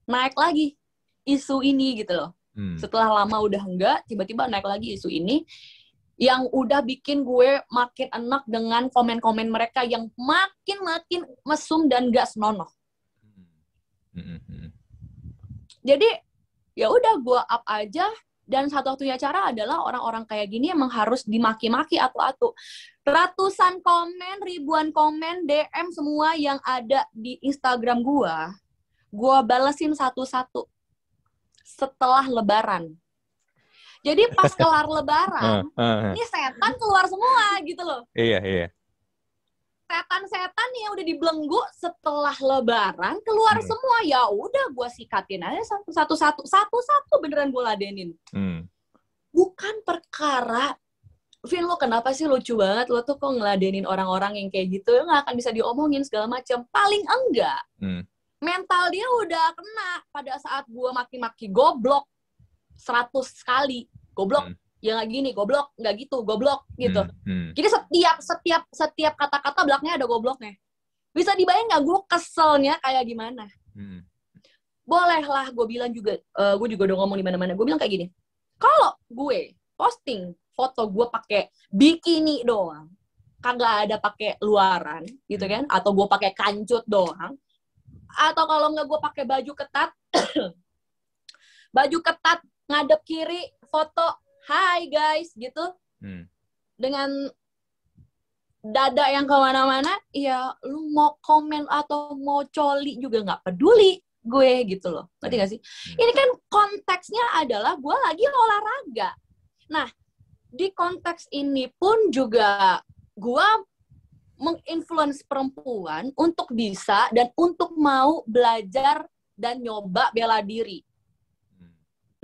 naik lagi isu ini gitu loh. Hmm. Setelah lama udah enggak, tiba-tiba naik lagi isu ini yang udah bikin gue makin enak dengan komen-komen mereka yang makin-makin mesum dan gak senonoh. Hmm, hmm, hmm. Jadi ya udah gue up aja dan satu-satunya cara adalah orang-orang kayak gini emang harus dimaki-maki atu-atu. Ratusan komen, ribuan komen, DM semua yang ada di Instagram gue, gue balesin satu-satu setelah lebaran. Jadi pas kelar lebaran, ini setan keluar semua gitu loh. Iya, iya. Setan-setan yang udah dibelenggu setelah lebaran keluar Hmm. semua. Ya udah gue sikatin aja satu-satu satu-satu beneran gue ladenin. Hmm. Bukan perkara Vin lo kenapa sih lucu banget lo tuh kok ngeladenin orang-orang yang kayak gitu nggak akan bisa diomongin segala macam paling enggak Hmm. mental dia udah kena pada saat gua maki-maki goblok 100 kali goblok Hmm. Ya nggak gini goblok nggak gitu goblok gitu Hmm. Hmm. jadi setiap setiap setiap kata-kata belakangnya ada gobloknya bisa dibayang nggak gue keselnya kayak gimana Hmm. bolehlah gue bilang juga gue juga udah ngomong di mana-mana gue bilang kayak gini kalau gue posting foto gue pakai bikini doang kagak ada pakai luaran gitu Hmm. kan atau gue pakai kancut doang atau kalau nggak gue pakai baju ketat baju ketat ngadep kiri foto hai guys gitu Hmm. dengan dada yang ke mana-mana, ya lu mau komen atau mau coli juga nggak peduli gue gitu loh. Ngerti gak sih? Hmm. Ini kan konteksnya adalah gue lagi olahraga. Nah, di konteks ini pun juga gue menginfluence perempuan untuk bisa dan untuk mau belajar dan nyoba bela diri.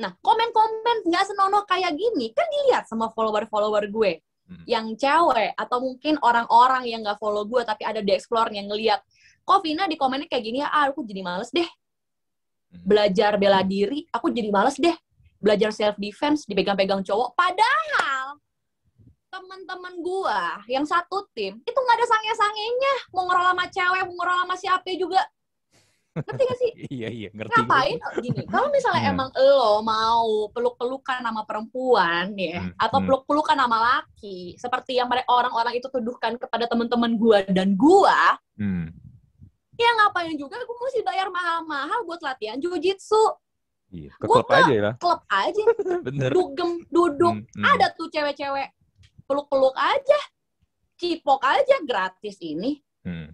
Nah, komen-komen nggak senonoh kayak gini kan dilihat sama follower-follower gue. Hmm. yang cewek atau mungkin orang-orang yang nggak follow gue tapi ada di explore yang ngeliat kok Vina di komennya kayak gini ya? Ah, aku jadi males deh. Hmm. belajar bela diri aku jadi males deh. Belajar self defense dipegang-pegang cowok. Padahal teman-teman gua yang satu tim itu nggak ada sange-sangenya. Mau ngerol sama cewek mau ngerol sama siapa juga ngerti gak sih Iya, iya, ngerti. ngapain gini kalau misalnya Hmm. emang lo mau peluk-pelukan sama perempuan ya Hmm, atau hmm. peluk-pelukan sama laki seperti yang mereka orang-orang itu tuduhkan kepada teman-teman gua dan gua Hmm. ya ngapain juga gue mesti bayar mahal-mahal buat latihan jujitsu Iya, ke Gua klub aja ya. klub aja Bener. dugem duduk Hmm, hmm. ada tuh cewek-cewek peluk-peluk aja cipok aja gratis ini Hmm.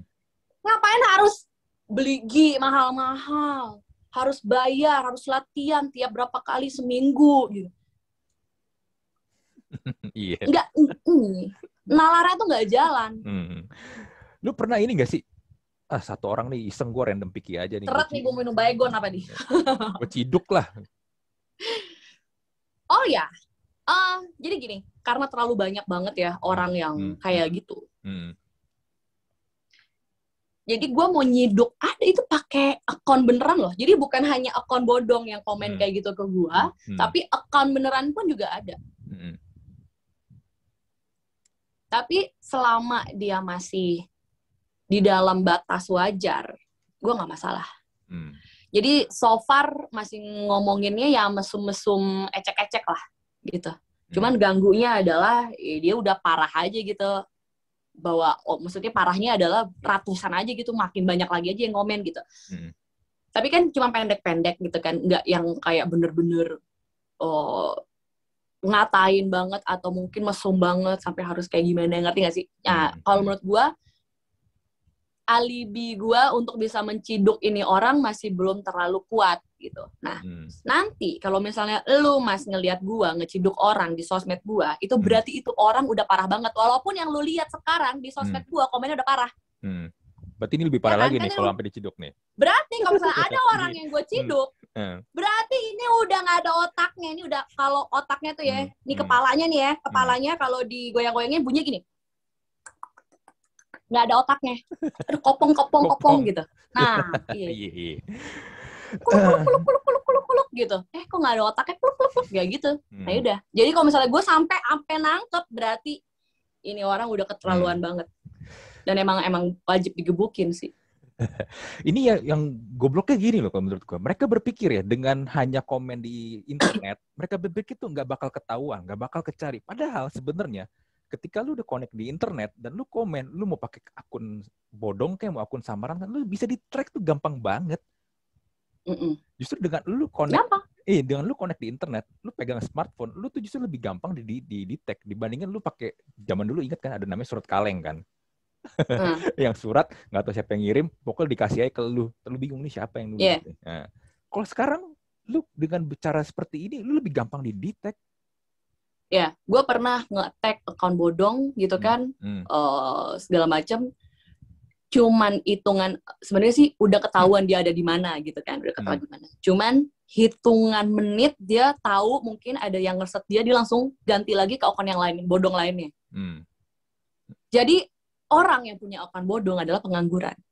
ngapain harus beli gi mahal-mahal harus bayar harus latihan tiap berapa kali seminggu gitu Iya. nggak ini nalarnya tuh nggak jalan Hmm. Lu pernah ini gak sih? Ah, satu orang nih iseng gue random pikir aja nih. Teret nih gue minum baygon apa nih Gue ciduk lah. oh ya Eh, jadi gini karena terlalu banyak banget ya orang yang Hmm. kayak gitu Hmm. Jadi gue mau nyiduk ada itu pakai akun beneran loh jadi bukan hanya akun bodong yang komen Hmm. kayak gitu ke gue Hmm. tapi akun beneran pun juga ada Hmm. tapi selama dia masih di dalam batas wajar gue nggak masalah Hmm. jadi so far masih ngomonginnya ya mesum-mesum ecek-ecek lah gitu. Cuman Hmm. ganggunya adalah eh, dia udah parah aja gitu. Bahwa oh, maksudnya parahnya adalah ratusan aja gitu, makin banyak lagi aja yang komen gitu. Hmm. Tapi kan cuma pendek-pendek gitu kan, nggak yang kayak bener-bener oh, ngatain banget atau mungkin mesum banget sampai harus kayak gimana ngerti gak sih? Nah, Hmm. kalau menurut gua alibi gua untuk bisa menciduk ini orang masih belum terlalu kuat gitu. Nah, Hmm. nanti kalau misalnya lu mas ngelihat gua ngeciduk orang di sosmed gua, itu Hmm. berarti itu orang udah parah banget. Walaupun yang lu lihat sekarang di sosmed gua komennya udah parah. Hmm. Berarti ini lebih parah Ya kan, lagi kan nih kalau sampai diciduk nih. Berarti kalau misalnya ada orang yang gue ciduk, Hmm. berarti ini udah nggak ada otaknya. Ini udah kalau otaknya tuh ya, Hmm, nih hmm. kepalanya nih ya, kepalanya kalau digoyang-goyangin bunyinya gini. Nggak ada otaknya. Aduh, kopong, kopong, kopong Kopong. gitu. Nah, iya. Kuluk, kuluk, kuluk, kuluk, kuluk, kuluk, kuluk, gitu. Eh, kok nggak ada otaknya? Kuluk, kuluk, kuluk, kayak gitu. Hmm. Nah, udah. Jadi kalau misalnya gue sampai sampai nangkep, berarti ini orang udah keterlaluan Hmm. banget. Dan emang emang wajib digebukin sih. Ini ya yang gobloknya gini loh kalau menurut gua. Mereka berpikir ya dengan hanya komen di internet, mereka berpikir tuh nggak bakal ketahuan, nggak bakal kecari. Padahal sebenarnya ketika lu udah connect di internet dan lu komen, lu mau pakai akun bodong kayak mau akun samaran kan lu bisa di track tuh gampang banget. Mm-mm. Justru dengan lu connect Gampang. eh dengan lu connect di internet, lu pegang smartphone, lu tuh justru lebih gampang di di, di detect dibandingin lu pakai zaman dulu ingat kan ada namanya surat kaleng kan. Hmm. yang surat nggak tahu siapa yang ngirim pokoknya dikasih aja ke lu lu bingung nih siapa yang nulis Iya. nah, kalau sekarang lu dengan bicara seperti ini lu lebih gampang didetek Ya, gue pernah nge-tag account bodong gitu Hmm. kan, hmm. eh, segala macam. Cuman hitungan sebenarnya sih udah ketahuan dia ada di mana gitu kan, udah ketahuan Hmm. di mana. Cuman hitungan menit dia tahu mungkin ada yang ngeset dia, dia langsung ganti lagi ke akun yang lain, bodong lainnya. Hmm. Jadi orang yang punya akun bodong adalah pengangguran.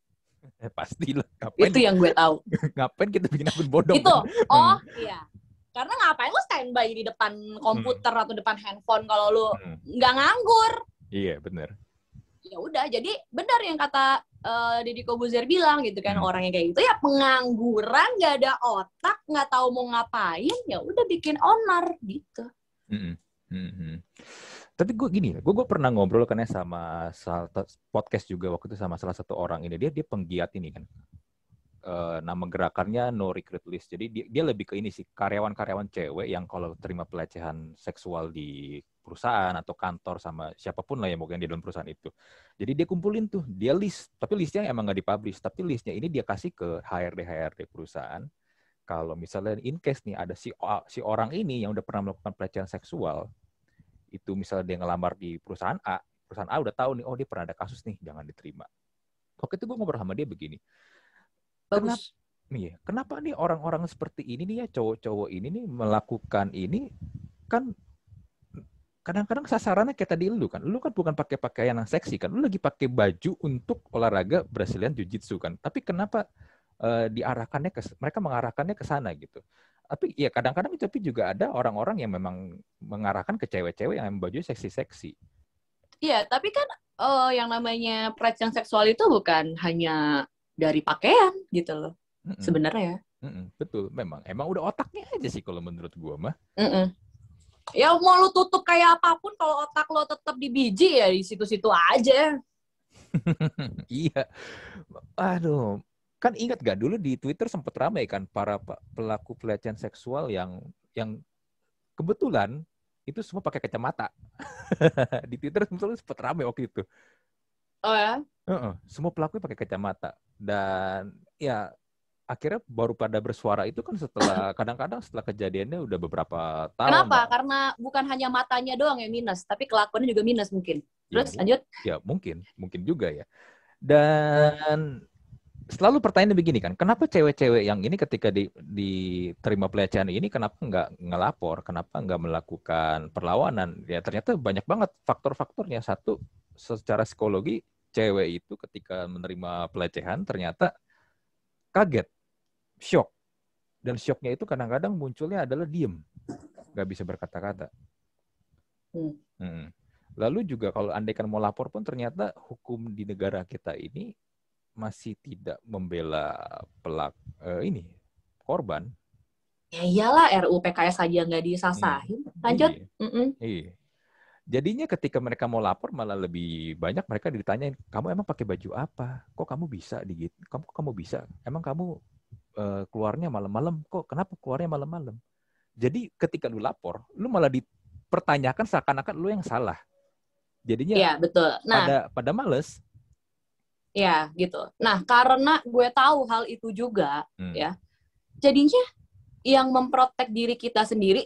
Eh, pasti lah ngapain Itu yang gue tahu. ngapain kita bikin akun bodong itu. kan? Oh, iya. Karena ngapain lu standby di depan komputer atau depan handphone kalau lu Hmm. nggak nganggur? iya bener ya udah jadi benar yang kata eh, Deddy Kobuzer bilang gitu kan Hmm. orang yang kayak gitu ya pengangguran nggak ada otak nggak tahu mau ngapain ya udah bikin onar gitu Mm-mm. Mhm. Tapi gue gini, gue gue pernah ngobrol kan ya sama salah podcast juga waktu itu sama salah satu orang ini dia dia penggiat ini kan. Eh, nama gerakannya No Recruit List. Jadi dia, dia lebih ke ini sih karyawan-karyawan cewek yang kalau terima pelecehan seksual di perusahaan atau kantor sama siapa pun lah yang mungkin di dalam perusahaan itu. Jadi dia kumpulin tuh, dia list, tapi listnya emang nggak dipublish, tapi listnya ini dia kasih ke HRD HRD perusahaan. Kalau misalnya in case nih ada si si orang ini yang udah pernah melakukan pelecehan seksual, itu misalnya dia ngelamar di perusahaan A, perusahaan A udah tahu nih, oh dia pernah ada kasus nih, jangan diterima. Waktu itu gue ngobrol sama dia begini, bagus nih ya, kenapa nih orang-orang seperti ini nih ya, cowok-cowok ini nih melakukan ini, kan kadang-kadang sasarannya kayak tadi lu kan, lu kan bukan pakai pakaian yang seksi kan, lu lagi pakai baju untuk olahraga Brazilian Jiu-Jitsu kan, tapi kenapa eh, diarahkannya ke, mereka mengarahkannya ke sana gitu. Tapi ya kadang-kadang tapi juga ada orang-orang yang memang mengarahkan ke cewek-cewek yang baju seksi-seksi. iya tapi kan eh, yang namanya pelecehan seksual itu bukan hanya dari pakaian gitu loh Mm-mm. sebenarnya Mm-mm, betul, memang. Emang udah otaknya aja sih kalau menurut gua mah. Mm-mm. Ya mau lu tutup kayak apa pun kalau otak lo tetap di biji ya di situ-situ aja iya. Aduh, kan ingat gak dulu di Twitter sempat ramai kan para pe- pelaku pelecehan seksual yang yang kebetulan itu semua pakai kacamata. di Twitter sempat ramai waktu itu. oh ya Heeh, semua pelaku pakai kacamata dan ya akhirnya baru pada bersuara itu kan setelah kadang-kadang setelah kejadiannya udah beberapa tahun. kenapa Pak. karena bukan hanya matanya doang yang minus tapi kelakuannya juga minus mungkin Ya, terus mu- lanjut ya mungkin, mungkin juga ya. Dan selalu pertanyaannya begini kan, kenapa cewek-cewek yang ini ketika di, diterima pelecehan ini kenapa nggak ngelapor, kenapa nggak melakukan perlawanan? Ya ternyata banyak banget faktor-faktornya. Satu, secara psikologi cewek itu ketika menerima pelecehan ternyata kaget, shock. Dan shocknya itu kadang-kadang munculnya adalah diem, nggak bisa berkata-kata. Hmm. Mm. Lalu juga kalau andaikan mau lapor pun ternyata hukum di negara kita ini masih tidak membela pelak eh, ini korban. ya iyalah RUU PKS aja nggak disasahin. Lanjut. Iya. Iya. Jadinya ketika mereka mau lapor malah lebih banyak mereka ditanyain, kamu emang pakai baju apa? Kok kamu bisa digit? Kamu kamu bisa? Emang kamu eh, keluarnya malam-malam? Kok kenapa keluarnya malam-malam? Jadi ketika lu lapor, lu malah dipertanyakan seakan-akan lu yang salah. Jadinya Iya, betul. Nah, pada pada males. ya gitu. Nah, karena gue tahu hal itu juga, Hmm. Ya. jadinya yang memprotek diri kita sendiri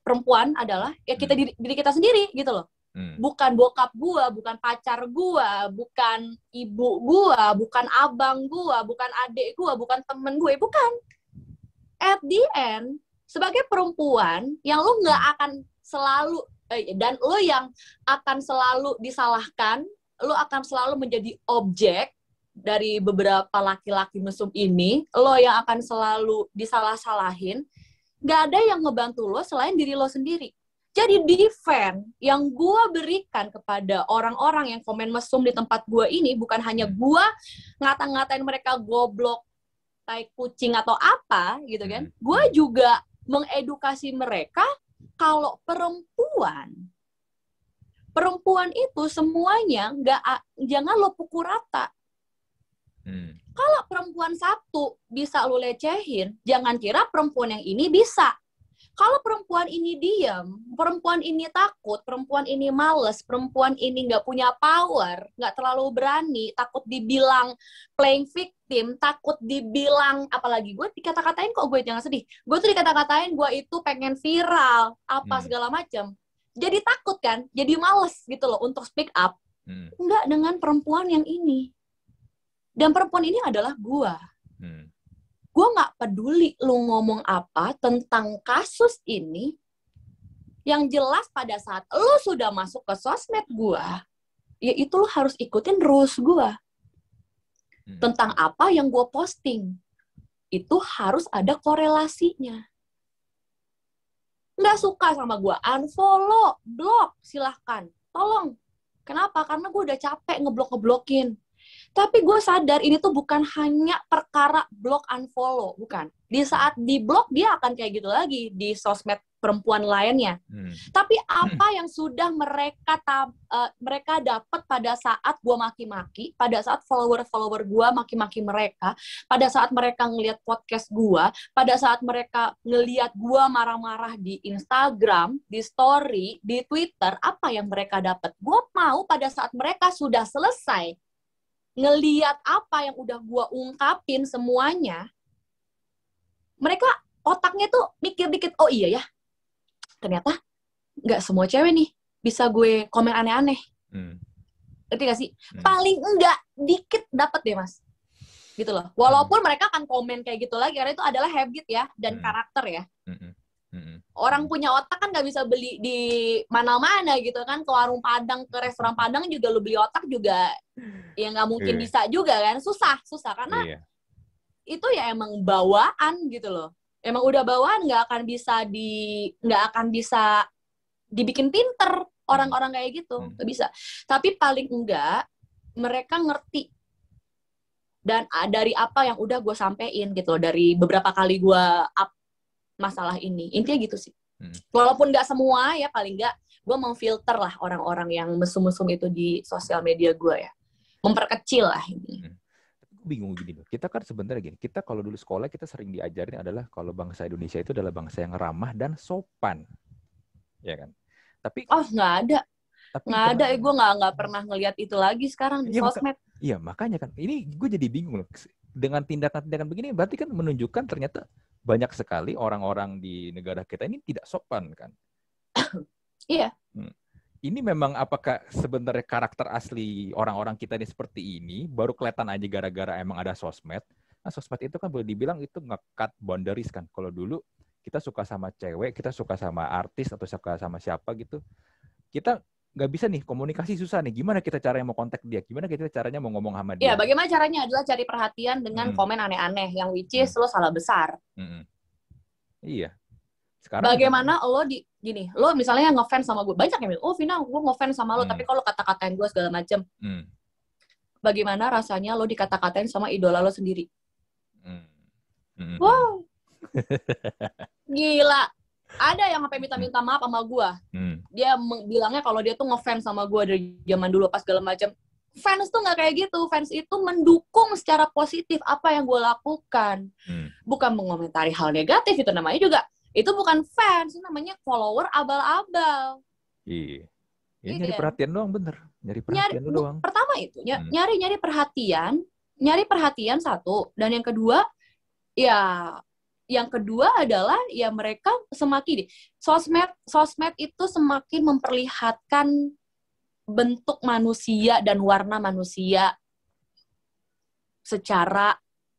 perempuan adalah ya kita Hmm. diri, diri kita sendiri gitu loh. Hmm. Bukan bokap gua, bukan pacar gua, bukan ibu gua, bukan abang gua, bukan adik gua, bukan temen gue, bukan. At the end, sebagai perempuan yang lu nggak akan selalu eh, dan lu yang akan selalu disalahkan, lu akan selalu menjadi objek dari beberapa laki-laki mesum ini, lo yang akan selalu disalah-salahin, nggak ada yang ngebantu lo selain diri lo sendiri. Jadi defend yang gue berikan kepada orang-orang yang komen mesum di tempat gue ini bukan hanya gue ngata-ngatain mereka goblok, tai kucing atau apa gitu kan. Hmm. Gue juga mengedukasi mereka kalau perempuan perempuan itu semuanya nggak jangan lo pukul rata Hmm. kalau perempuan satu bisa lu lecehin, jangan kira perempuan yang ini bisa. Kalau perempuan ini diam, perempuan ini takut, perempuan ini males, perempuan ini nggak punya power, nggak terlalu berani, takut dibilang playing victim, takut dibilang, apalagi gue dikata-katain kok gue jangan sedih. Gue tuh dikata-katain gue itu pengen viral, apa Hmm. segala macam. Jadi takut kan, jadi males gitu loh untuk speak up. Hmm. Nggak dengan perempuan yang ini. Dan perempuan ini adalah gua. Hmm. Gua nggak peduli lu ngomong apa tentang kasus ini. Yang jelas pada saat lu sudah masuk ke sosmed gua, ya itu lu harus ikutin rules gua. Hmm. Tentang apa yang gua posting. Itu harus ada korelasinya. Nggak suka sama gua, unfollow, block, silahkan. Tolong. Kenapa? Karena gue udah capek ngeblok-ngeblokin. Tapi gue sadar ini tuh bukan hanya perkara block unfollow, bukan. Di saat di blok dia akan kayak gitu lagi di sosmed perempuan lainnya. Hmm. Tapi apa yang sudah mereka tab- eh, mereka dapat pada saat gue maki-maki, pada saat follower-follower gue maki-maki mereka, pada saat mereka ngelihat podcast gue, pada saat mereka ngelihat gue marah-marah di Instagram, di story, di Twitter, apa yang mereka dapat? Gue mau pada saat mereka sudah selesai ngeliat apa yang udah gua ungkapin semuanya, mereka otaknya tuh mikir dikit, oh iya ya, ternyata nggak semua cewek nih bisa gue komen aneh-aneh. Hmm. Ngerti gak sih? Hmm. Paling enggak dikit dapet deh mas. Gitu loh. Walaupun mereka akan komen kayak gitu lagi, karena itu adalah habit ya, dan Hmm. karakter ya. Hmm. Orang punya otak kan nggak bisa beli di mana-mana gitu kan. Ke warung Padang, ke restoran Padang juga lu beli otak juga ya nggak mungkin Iya. bisa juga kan. Susah, susah. Karena Iya. itu ya emang bawaan gitu loh. Emang udah bawaan nggak akan bisa di nggak akan bisa dibikin pinter orang-orang kayak gitu Hmm. nggak bisa. Tapi paling enggak mereka ngerti dan dari apa yang udah gue sampein gitu loh dari beberapa kali gue up masalah ini intinya gitu sih. Hmm. Walaupun nggak semua ya paling nggak gue memfilter lah orang-orang yang mesum-mesum itu di sosial media gue ya memperkecil lah ini. Gue bingung gini loh. Kita kan sebenarnya gini, kita kalau dulu sekolah kita sering diajarin adalah kalau bangsa Indonesia itu adalah bangsa yang ramah dan sopan. Ya kan? Tapi Oh nggak ada tapi nggak ada eh gue nggak nggak pernah ngelihat itu lagi sekarang di maka- sosmed Iya, makanya kan ini gue jadi bingung loh. Dengan tindakan-tindakan begini berarti kan menunjukkan ternyata banyak sekali orang-orang di negara kita ini tidak sopan kan. Iya. Hmm. Ini memang apakah sebenarnya karakter asli orang-orang kita ini seperti ini baru kelihatan aja gara-gara emang ada sosmed. Nah, sosmed itu kan boleh dibilang itu nge-cut boundaries kan. Kalau dulu kita suka sama cewek, kita suka sama artis atau suka sama siapa gitu, kita nggak bisa nih komunikasi susah nih. Gimana kita caranya mau kontak dia? Gimana kita caranya mau ngomong sama dia? Iya, bagaimana caranya adalah cari perhatian dengan Hmm. komen aneh-aneh yang which is lo salah besar. Mm-mm. Iya. Sekarang Bagaimana lo di gini, lo misalnya ngefans sama gue banyak yang bilang, oh Vina, gue ngefans sama lo, Hmm. tapi kalau kata-katain gue segala macem, Mm, bagaimana rasanya lo dikata-katain sama idola lo sendiri? mm, mm, mm. Wow, Gila. Ada yang sampai minta-minta maaf sama gue. Hmm. Dia bilangnya kalau dia tuh ngefans sama gue dari zaman dulu pas segala macam. Fans tuh nggak kayak gitu. Fans itu mendukung secara positif apa yang gue lakukan. Hmm. Bukan mengomentari hal negatif itu namanya juga. Itu bukan fans, itu namanya follower abal-abal. Iya. Ya, Iya nyari kan? perhatian doang bener. Nyari Nyari, perhatian bu- doang. pertama itu ny- Hmm. nyari-nyari perhatian, nyari perhatian satu, dan yang kedua ya yang kedua adalah ya mereka semakin sosmed sosmed itu semakin memperlihatkan bentuk manusia dan warna manusia secara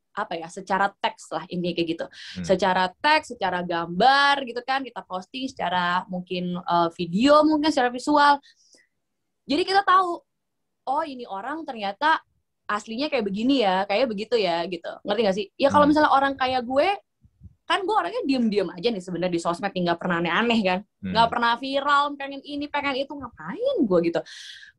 apa ya secara teks lah ini kayak gitu Hmm. secara teks secara gambar gitu kan kita posting secara mungkin eh, video mungkin secara visual jadi kita tahu oh ini orang ternyata aslinya kayak begini ya kayak begitu ya gitu ngerti gak sih ya kalau Hmm. misalnya orang kayak gue kan gue orangnya diem-diem aja nih sebenarnya di sosmed nggak pernah aneh-aneh kan. Hmm. nggak pernah viral pengen ini pengen itu ngapain gue gitu.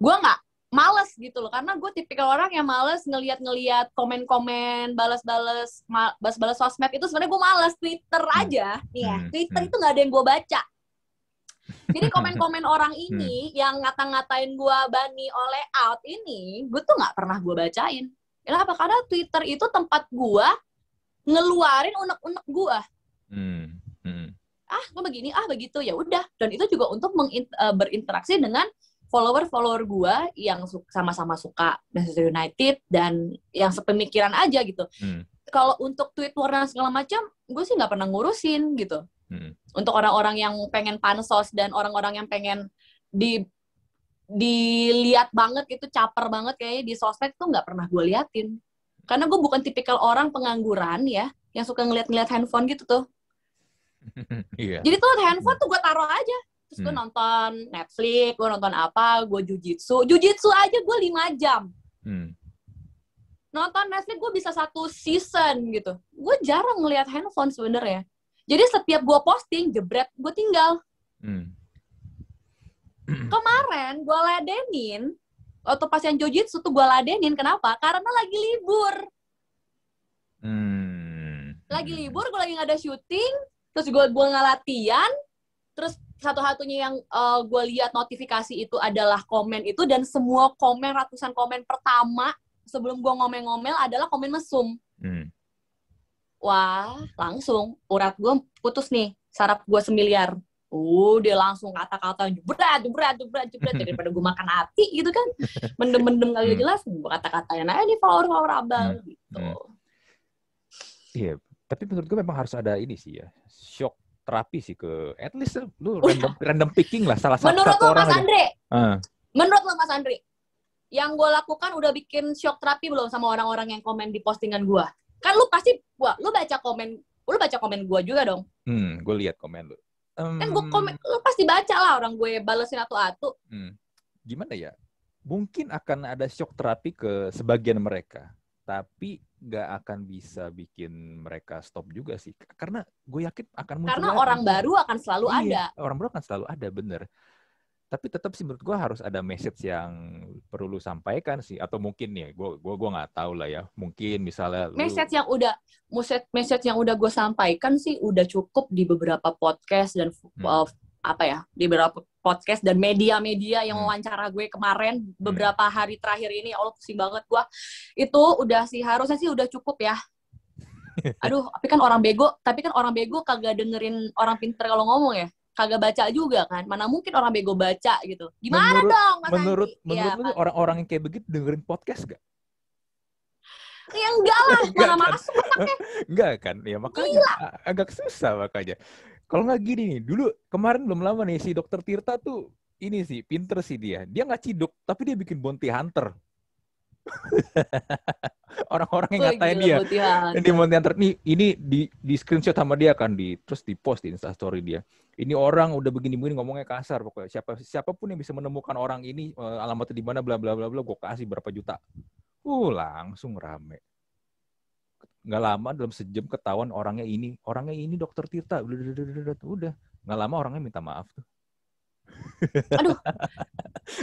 Gue nggak males gitu loh karena gue tipikal orang yang males ngeliat-ngeliat komen-komen balas-balas balas-balas sosmed itu sebenarnya gue males. Twitter aja nih ya Hmm. twitter Hmm. itu nggak ada yang gue baca. Jadi komen-komen orang ini yang ngata-ngatain gue bani oleh out ini gue tuh nggak pernah gue bacain. Kenapa karena twitter itu tempat gue ngeluarin unek-unek gue Hmm. Hmm. ah gue begini ah begitu ya udah dan itu juga untuk eh, berinteraksi dengan follower-follower gue yang sama-sama suka Manchester United dan yang sepemikiran aja gitu. Hmm. Kalau untuk tweet warna segala macam, gue sih nggak pernah ngurusin gitu. Hmm. Untuk orang-orang yang pengen pansos dan orang-orang yang pengen di dilihat banget itu caper banget kayaknya di sosmed tuh nggak pernah gue liatin. Karena gue bukan tipikal orang pengangguran ya, yang suka ngeliat-ngeliat handphone gitu tuh. Iya. Jadi tuh handphone tuh gue taruh aja. Terus gue Hmm. nonton Netflix, gue nonton apa, gue jujitsu. Jujitsu aja gue 5 jam. Hmm. Nonton Netflix gue bisa satu season gitu. Gue jarang ngelihat handphone sebenarnya. Jadi setiap gue posting, jebret, gue tinggal. Hmm. Kemarin gue ladenin, waktu pas yang jujitsu tuh gue ladenin. Kenapa? Karena lagi libur. Hmm. Lagi libur, gue lagi nggak ada syuting. Terus gue gue nggak latihan. Terus satu-satunya yang uh, gue lihat notifikasi itu adalah komen itu dan semua komen ratusan komen pertama sebelum gue ngomel-ngomel adalah komen mesum. Hmm. Wah, langsung urat gue putus nih, saraf gue semiliar. Uh, dia langsung kata-kata jebret, jebret, jebret, jebret daripada gue makan hati gitu kan. Mendem-mendem kagak Hmm. jelas, gue kata-katain aja nih follower-follower abal gitu. Hmm. Iya, tapi menurut gue memang harus ada ini sih ya, shock terapi sih ke, at least lu random, random picking lah salah satu, Menurut lo Mas. Andre, Ah, menurut lo Mas Andre, yang gue lakukan udah bikin shock terapi belum sama orang-orang yang komen di postingan gue? Kan lu pasti, wah, lu baca komen, lu baca komen gue juga dong. hmm, gue lihat komen lu. Kan gue komen, lu pasti baca lah orang gue balesin atu-atu. hmm, gimana ya? Mungkin akan ada shock terapi ke sebagian mereka, tapi nggak akan bisa bikin mereka stop juga sih, karena gue yakin akan muncul Karena lagi. orang baru akan selalu Iya, ada. Orang baru akan selalu ada, bener. Tapi tetap sih menurut gua harus ada message yang perlu lu sampaikan sih. Atau mungkin nih, gua gua gua nggak tahu lah ya. Mungkin misalnya lu, message yang udah message message yang udah gue sampaikan sih udah cukup di beberapa podcast dan Hmm. uh, apa ya di beberapa podcast dan media-media yang Hmm. wawancara gue kemarin beberapa hari terakhir ini Allah pusing banget gue itu udah sih harusnya sih udah cukup ya aduh tapi kan orang bego tapi kan orang bego kagak dengerin orang pinter kalau ngomong ya kagak baca juga kan mana mungkin orang bego baca gitu gimana Menurut- dong Mas menurut Andi? menurut ya, lu orang-orang yang kayak begitu dengerin podcast gak? ya enggak lah Enggak mana kan? masuk Enggak kan? Ya makanya a- agak susah makanya. Kalau nggak gini nih, dulu kemarin belum lama nih si Dokter Tirta tuh ini sih pinter sih dia. Dia nggak ciduk, tapi dia bikin bounty hunter. Orang-orang yang ngatain dia. Botihan. Ini Monty Hunter nih, ini di di screenshot sama dia kan di terus di post di Instastory dia. Ini orang udah begini-begini ngomongnya kasar pokoknya. Siapa siapa pun yang bisa menemukan orang ini eh, alamatnya di mana bla bla bla bla gue kasih berapa juta. Uh, langsung rame. Nggak lama dalam sejam ketahuan orangnya ini, orangnya ini dokter Tirta. Udah, udah, udah, udah, udah. Nggak lama orangnya minta maaf tuh.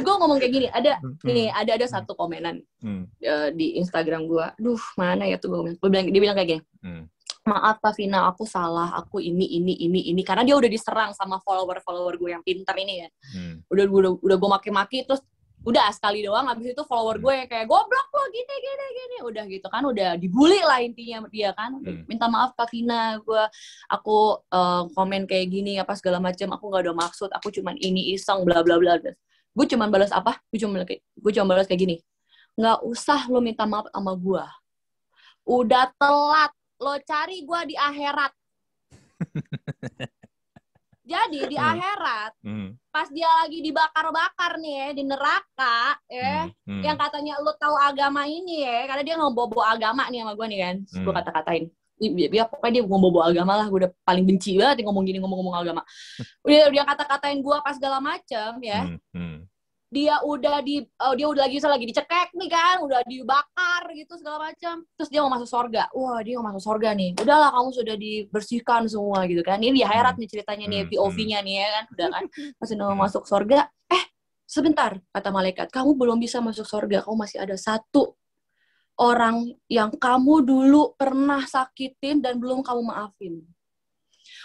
Gue ngomong kayak gini ada Hmm, nih ada ada satu komenan hmm, eh, di Instagram gue duh mana ya tuh gue bilang dia bilang kayak gini hmm, maaf Kak Vina, aku salah, aku ini, ini, ini, ini. Karena dia udah diserang sama follower-follower gue yang pinter ini ya. Hmm. Udah, udah, udah gue maki-maki, terus udah sekali doang, abis itu follower gue kayak, goblok lo, gini, gini, gini. Udah gitu kan, udah dibully lah intinya dia kan. Hmm. Minta maaf Kak Vina, gue, aku eh, komen kayak gini, apa segala macam, aku gak ada maksud, aku cuman ini iseng, bla bla bla. Gue cuman balas apa? Gue cuma gue cuma balas kayak gini. Nggak usah lo minta maaf sama gue. Udah telat lo cari gua di akhirat. Jadi di Hmm. akhirat, Hmm. pas dia lagi dibakar-bakar nih ya, di neraka, ya, Hmm. Hmm. yang katanya lu tahu agama ini ya, karena dia ngobobo agama nih sama gua nih kan, Hmm. kata-katain. Ya, ya pokoknya dia ngobobo agama lah, gua udah paling benci banget ngomong gini, ngomong-ngomong agama. Udah dia kata-katain gua pas segala macem ya, Hmm. Hmm. Dia udah di oh, dia udah lagi lagi dicekek nih kan udah dibakar gitu segala macam. Terus dia mau masuk surga wah dia mau masuk surga nih. Udahlah kamu sudah dibersihkan semua gitu kan. Ini di akhirat nih ceritanya nih Hmm, POV-nya nih ya kan. Udah kan. Masih mau masuk surga eh sebentar kata malaikat. Kamu belum bisa masuk surga kamu masih ada satu orang yang kamu dulu pernah sakitin dan belum kamu maafin.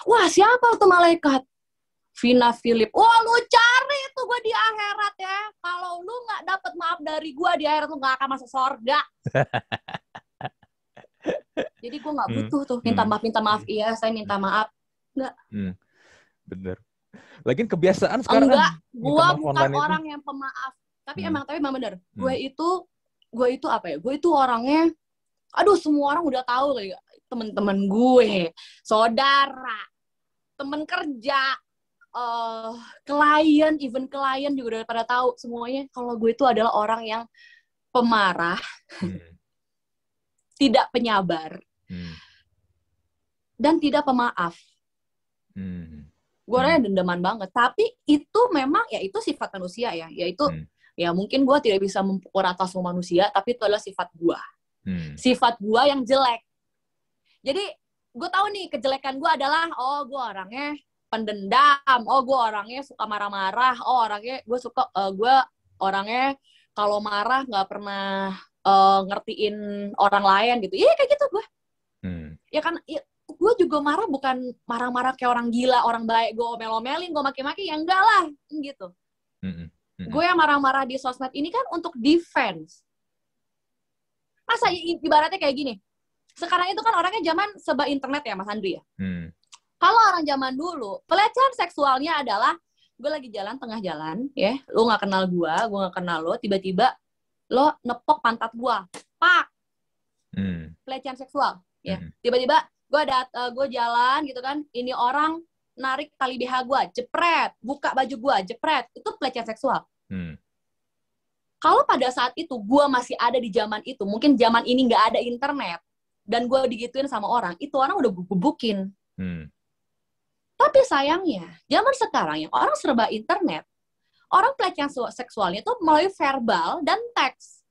Wah siapa tuh malaikat Vina Philip. Wah lu cari tuh gue di akhirat ya. Kalau lu nggak dapet maaf dari gue di akhirat lu nggak akan masuk surga. Jadi gue nggak Hmm. butuh tuh minta Hmm. maaf minta maaf. Iya saya minta maaf. Bener. Lagian kebiasaan sekarang Enggak, Gue bukan online itu. orang yang pemaaf. Tapi Hmm. emang tapi emang bener. Gue Hmm. itu gue itu apa ya? Gue itu orangnya. Aduh semua orang udah tahu kali. Temen-temen gue, saudara, temen kerja, eh klien, even klien juga udah pada tahu semuanya. Kalau gue itu adalah orang yang pemarah, Hmm. tidak penyabar, Hmm. dan tidak pemaaf. Hmm. Gue orangnya dendaman banget. Tapi itu memang ya itu sifat manusia ya. Yaitu Hmm. ya mungkin gue tidak bisa memukul rata semua manusia, tapi itu adalah sifat gue. Hmm. Sifat gue yang jelek. Jadi gue tahu nih kejelekan gue adalah oh gue orangnya pendendam, oh gue orangnya suka marah-marah, oh orangnya gue suka eh, gue orangnya kalau marah nggak pernah eh, ngertiin orang lain gitu. Iya kayak gitu gue. Hmm. Ya kan ya, gue juga marah bukan marah-marah kayak orang gila, orang baik, gue omel-omelin, gue maki-maki, ya enggak lah, gitu. Hmm. Hmm. Gue yang marah-marah di sosmed ini kan untuk defense. Masa ibaratnya kayak gini, sekarang itu kan orangnya zaman seba internet ya Mas Andri ya. Hmm. Kalau orang zaman dulu, pelecehan seksualnya adalah gue lagi jalan tengah jalan, ya, lo nggak kenal gue, gue nggak kenal lo, tiba-tiba lo nepok pantat gue, pak, Hmm. pelecehan seksual, ya. Hmm. Tiba-tiba gue dat, gue jalan gitu kan, ini orang narik tali BH gue, jepret, buka baju gue, jepret, itu pelecehan seksual. Hmm. Kalau pada saat itu gue masih ada di zaman itu, mungkin zaman ini nggak ada internet, dan gue digituin sama orang, itu orang udah gue gebukin. Hmm. Tapi sayangnya, zaman sekarang yang orang serba internet, orang pelecehan su- seksualnya itu melalui verbal dan teks.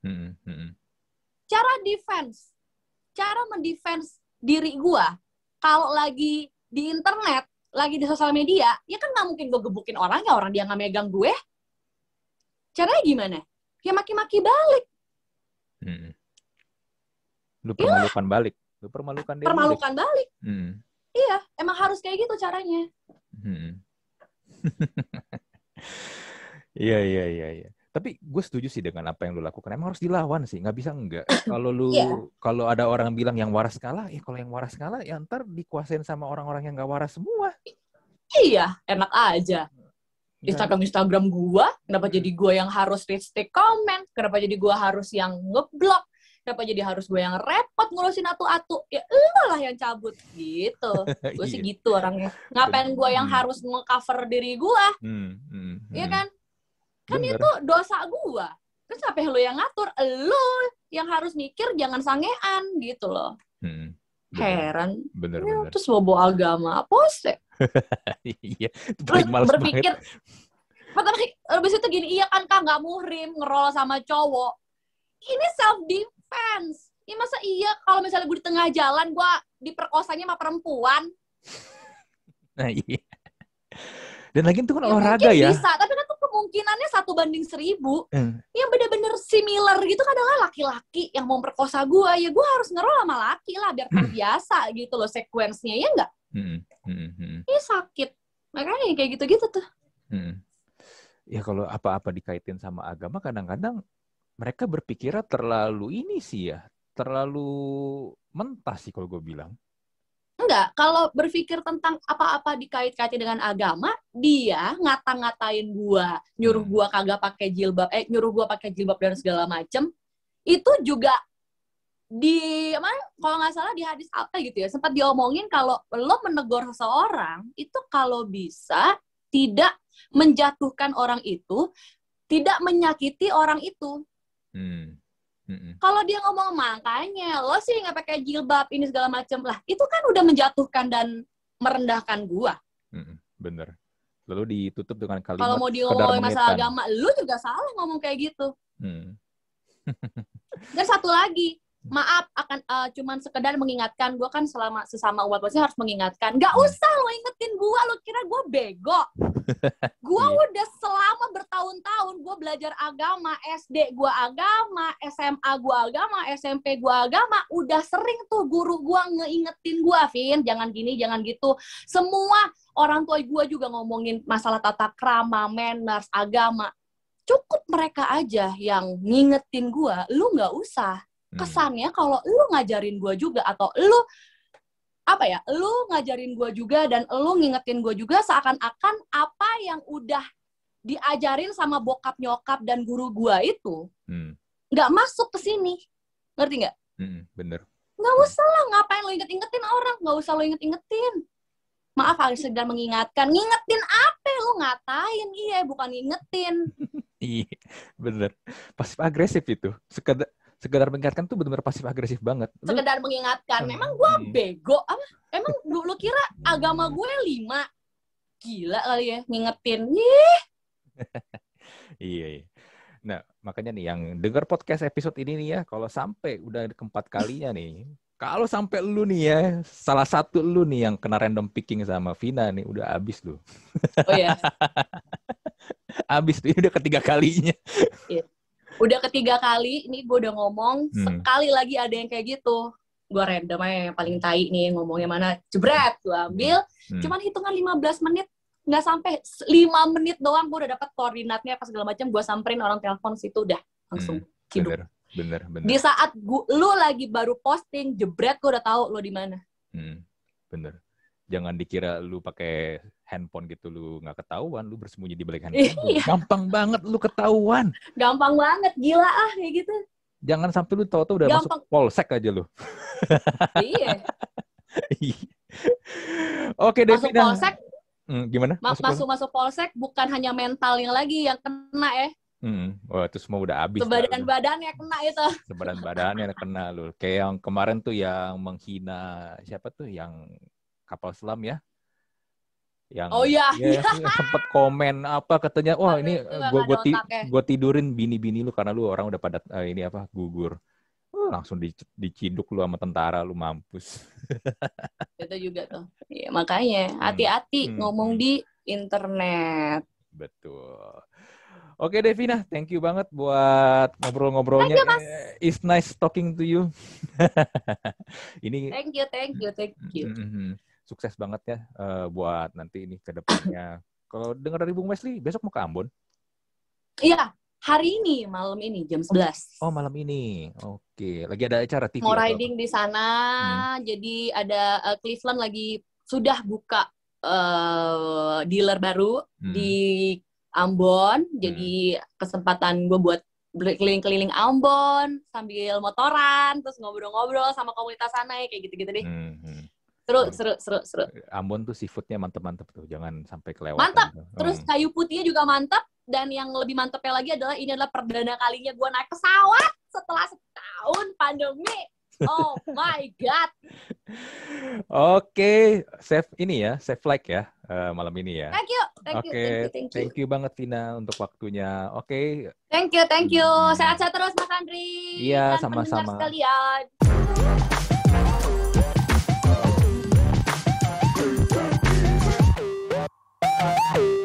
Hmm. Hmm. Cara defense, cara mendefense diri gua kalau lagi di internet, lagi di sosial media, ya kan nggak mungkin gue gebukin orang ya orang dia nggak megang gue. Caranya gimana? Ya maki-maki balik, Hmm. Lu permalukan balik. Lu permalukan dia. balik. permalukan balik. Hmm. Iya, emang harus kayak gitu caranya. Hmm. Iya iya iya iya. Tapi gue setuju sih dengan apa yang lu lakukan. Emang harus dilawan sih, nggak bisa enggak. Kalau lu Iya. kalau ada orang bilang yang waras kalah, ya kalau yang waras kalah ya ntar dikuasain sama orang-orang yang nggak waras semua. Iya, enak aja. Instagram Instagram gua, kenapa jadi gua yang harus retweet komen? Kenapa jadi gua harus yang ngeblok? Kenapa jadi harus gua yang repot ngurusin atu-atu? Ya lu lah yang cabut gitu. Gue sih Iya. gitu orangnya. Ngapain gua yang Hmm. harus nge-cover diri gua? Hmm, hmm, Iya hmm. kan? Kan Bener. itu dosa gua. Terus apa lu yang ngatur? Lu yang harus mikir jangan sangean gitu loh. Hmm, bener, Heran. bener, Ya, bener. terus bobo agama. Apa sih? Iya, paling males berpikir banget. Pertama habis itu gini iya kan kak nggak muhrim ngerol sama cowok ini self defense ini masa iya kalau misalnya gue di tengah jalan gue diperkosanya sama perempuan Nah, iya. Dan lagi itu kan ya olahraga ya. bisa tapi kan tuh kemungkinannya satu banding seribu. Hmm. Yang bener-bener similar gitu kan adalah laki-laki yang mau memperkosa gue. Ya gue harus ngerol sama laki lah biar terbiasa gitu loh sekuensnya ya nggak? Hmm, hmm, hmm, Ini sakit. Makanya kayak gitu-gitu tuh. hmm. Ya kalau apa-apa dikaitin sama agama kadang-kadang mereka berpikirnya terlalu ini sih ya, terlalu mentah sih kalau gue bilang. Enggak, kalau berpikir tentang apa-apa dikait-kaitin dengan agama, dia ngata-ngatain gua, nyuruh Hmm. gua kagak pakai jilbab, eh nyuruh gua pakai jilbab dan segala macem, itu juga di apa kalau nggak salah di hadis apa gitu ya sempat diomongin kalau lo menegur seseorang itu kalau bisa tidak menjatuhkan orang itu tidak menyakiti orang itu Hmm. Hmm. kalau dia ngomong makanya lo sih nggak pakai jilbab ini segala macem lah itu kan udah menjatuhkan dan merendahkan gua Hmm. Bener. Lalu ditutup dengan kalimat kalau mau diomongin masalah agama lu juga salah ngomong kayak gitu Hmm. dan satu lagi maaf akan eh, cuman sekedar mengingatkan gua kan selama sesama umat muslim harus mengingatkan nggak Hmm. usah lo ingetin gua lo kira gua bego gua Iya. udah selama bertahun-tahun gua belajar agama SD gua agama SMA gua agama SMP gua agama udah sering tuh guru gua ngeingetin gua Vin jangan gini jangan gitu semua orang tua gua juga ngomongin masalah tata krama manners agama cukup mereka aja yang ngingetin gua lu nggak usah. Kesannya kalau lu ngajarin gua juga atau lu apa ya lu ngajarin gua juga dan lu ngingetin gua juga seakan-akan apa yang udah diajarin sama bokap nyokap dan guru gua itu Hmm. nggak masuk ke sini ngerti nggak Hmm. Bener. nggak usah lah ngapain lo inget-ingetin orang nggak usah lo inget-ingetin maaf harus sedang mengingatkan ngingetin apa lu ngatain iya bukan ngingetin Iya, bener. Pasif agresif itu. Sekedar sekedar mengingatkan tuh benar-benar pasif agresif banget. Lu- sekedar mengingatkan emang gua Hmm. bego apa emang lu, lu kira agama gue lima gila kali ya ngingetin Ih, Iya, iya. Nah, makanya nih yang dengar podcast episode ini nih ya, kalau sampai udah keempat kalinya nih, kalau sampai lu nih ya, salah satu lu nih yang kena random picking sama Vina nih, udah abis lu. oh ya Abis tuh, ini udah ketiga kalinya. Udah ketiga kali ini gue udah ngomong Hmm. sekali lagi ada yang kayak gitu gue random aja yang paling tai nih ngomongnya mana jebret gue ambil Hmm. cuman hitungan 15 menit nggak sampai 5 menit doang gue udah dapat koordinatnya apa segala macam gue samperin orang telepon situ udah langsung hidup bener, bener, bener. di saat gua, lu lagi baru posting jebret gue udah tahu lu di mana Hmm, bener. Jangan dikira lu pakai handphone gitu lu nggak ketahuan, lu bersembunyi di balik handphone. Iya. Gampang banget lu ketahuan. gampang banget gila ah kayak gitu Jangan sampai lu tahu-tahu udah Gampang. masuk polsek aja lu. iya Oke, masuk Devina. polsek Hmm, gimana? ma- polsek? masuk masuk polsek bukan hanya mentalnya lagi yang kena ya Hmm, wah itu semua udah habis. dah lu. sebadan-badannya kena itu Sebadan badannya kena lu. Kayak yang kemarin tuh yang menghina siapa tuh yang kapal selam ya? Yang Oh, iya. sempet komen apa katanya, wah Aduh, ini gua ada gua, ti- otaknya. gua tidurin bini-bini lu karena lu orang udah pada eh, ini apa gugur. Uh, langsung di- diciduk lu sama tentara lu mampus. itu juga tuh Iya, makanya hati-hati Hmm. ngomong di internet Betul. Oke Devina, thank you banget buat ngobrol-ngobrolnya. Eh, It's nice talking to you. ini thank you thank you thank you Mhm. Sukses banget ya eh, buat nanti ini ke depannya. Kalau dengar dari Bung Wesley, besok mau ke Ambon? iya hari ini malam ini jam 11 Oh, malam ini. Oke, lagi ada acara TV. mau atau- riding di sana jadi ada uh, Cleveland lagi sudah buka uh, dealer baru Hmm. di Ambon jadi kesempatan gue buat keliling-keliling Ambon sambil motoran terus ngobrol-ngobrol sama komunitas sana ya, kayak gitu-gitu deh Hmm, hmm. Seru seru seru seru Ambon tuh seafoodnya mantep-mantep tuh, jangan sampai kelewatan. Mantap. tuh. terus Hmm. kayu putihnya juga mantap dan yang lebih mantapnya lagi adalah ini adalah perdana kalinya gue naik pesawat setelah setahun pandemi oh my god Oke, save ini ya, save like ya eh, malam ini ya. thank you thank you Oke, thank you thank you thank you banget Vina untuk waktunya. Oke, Thank you, thank you. Hmm. Sehat-sehat terus Mas Andri. Iya, sama-sama. sekalian. you.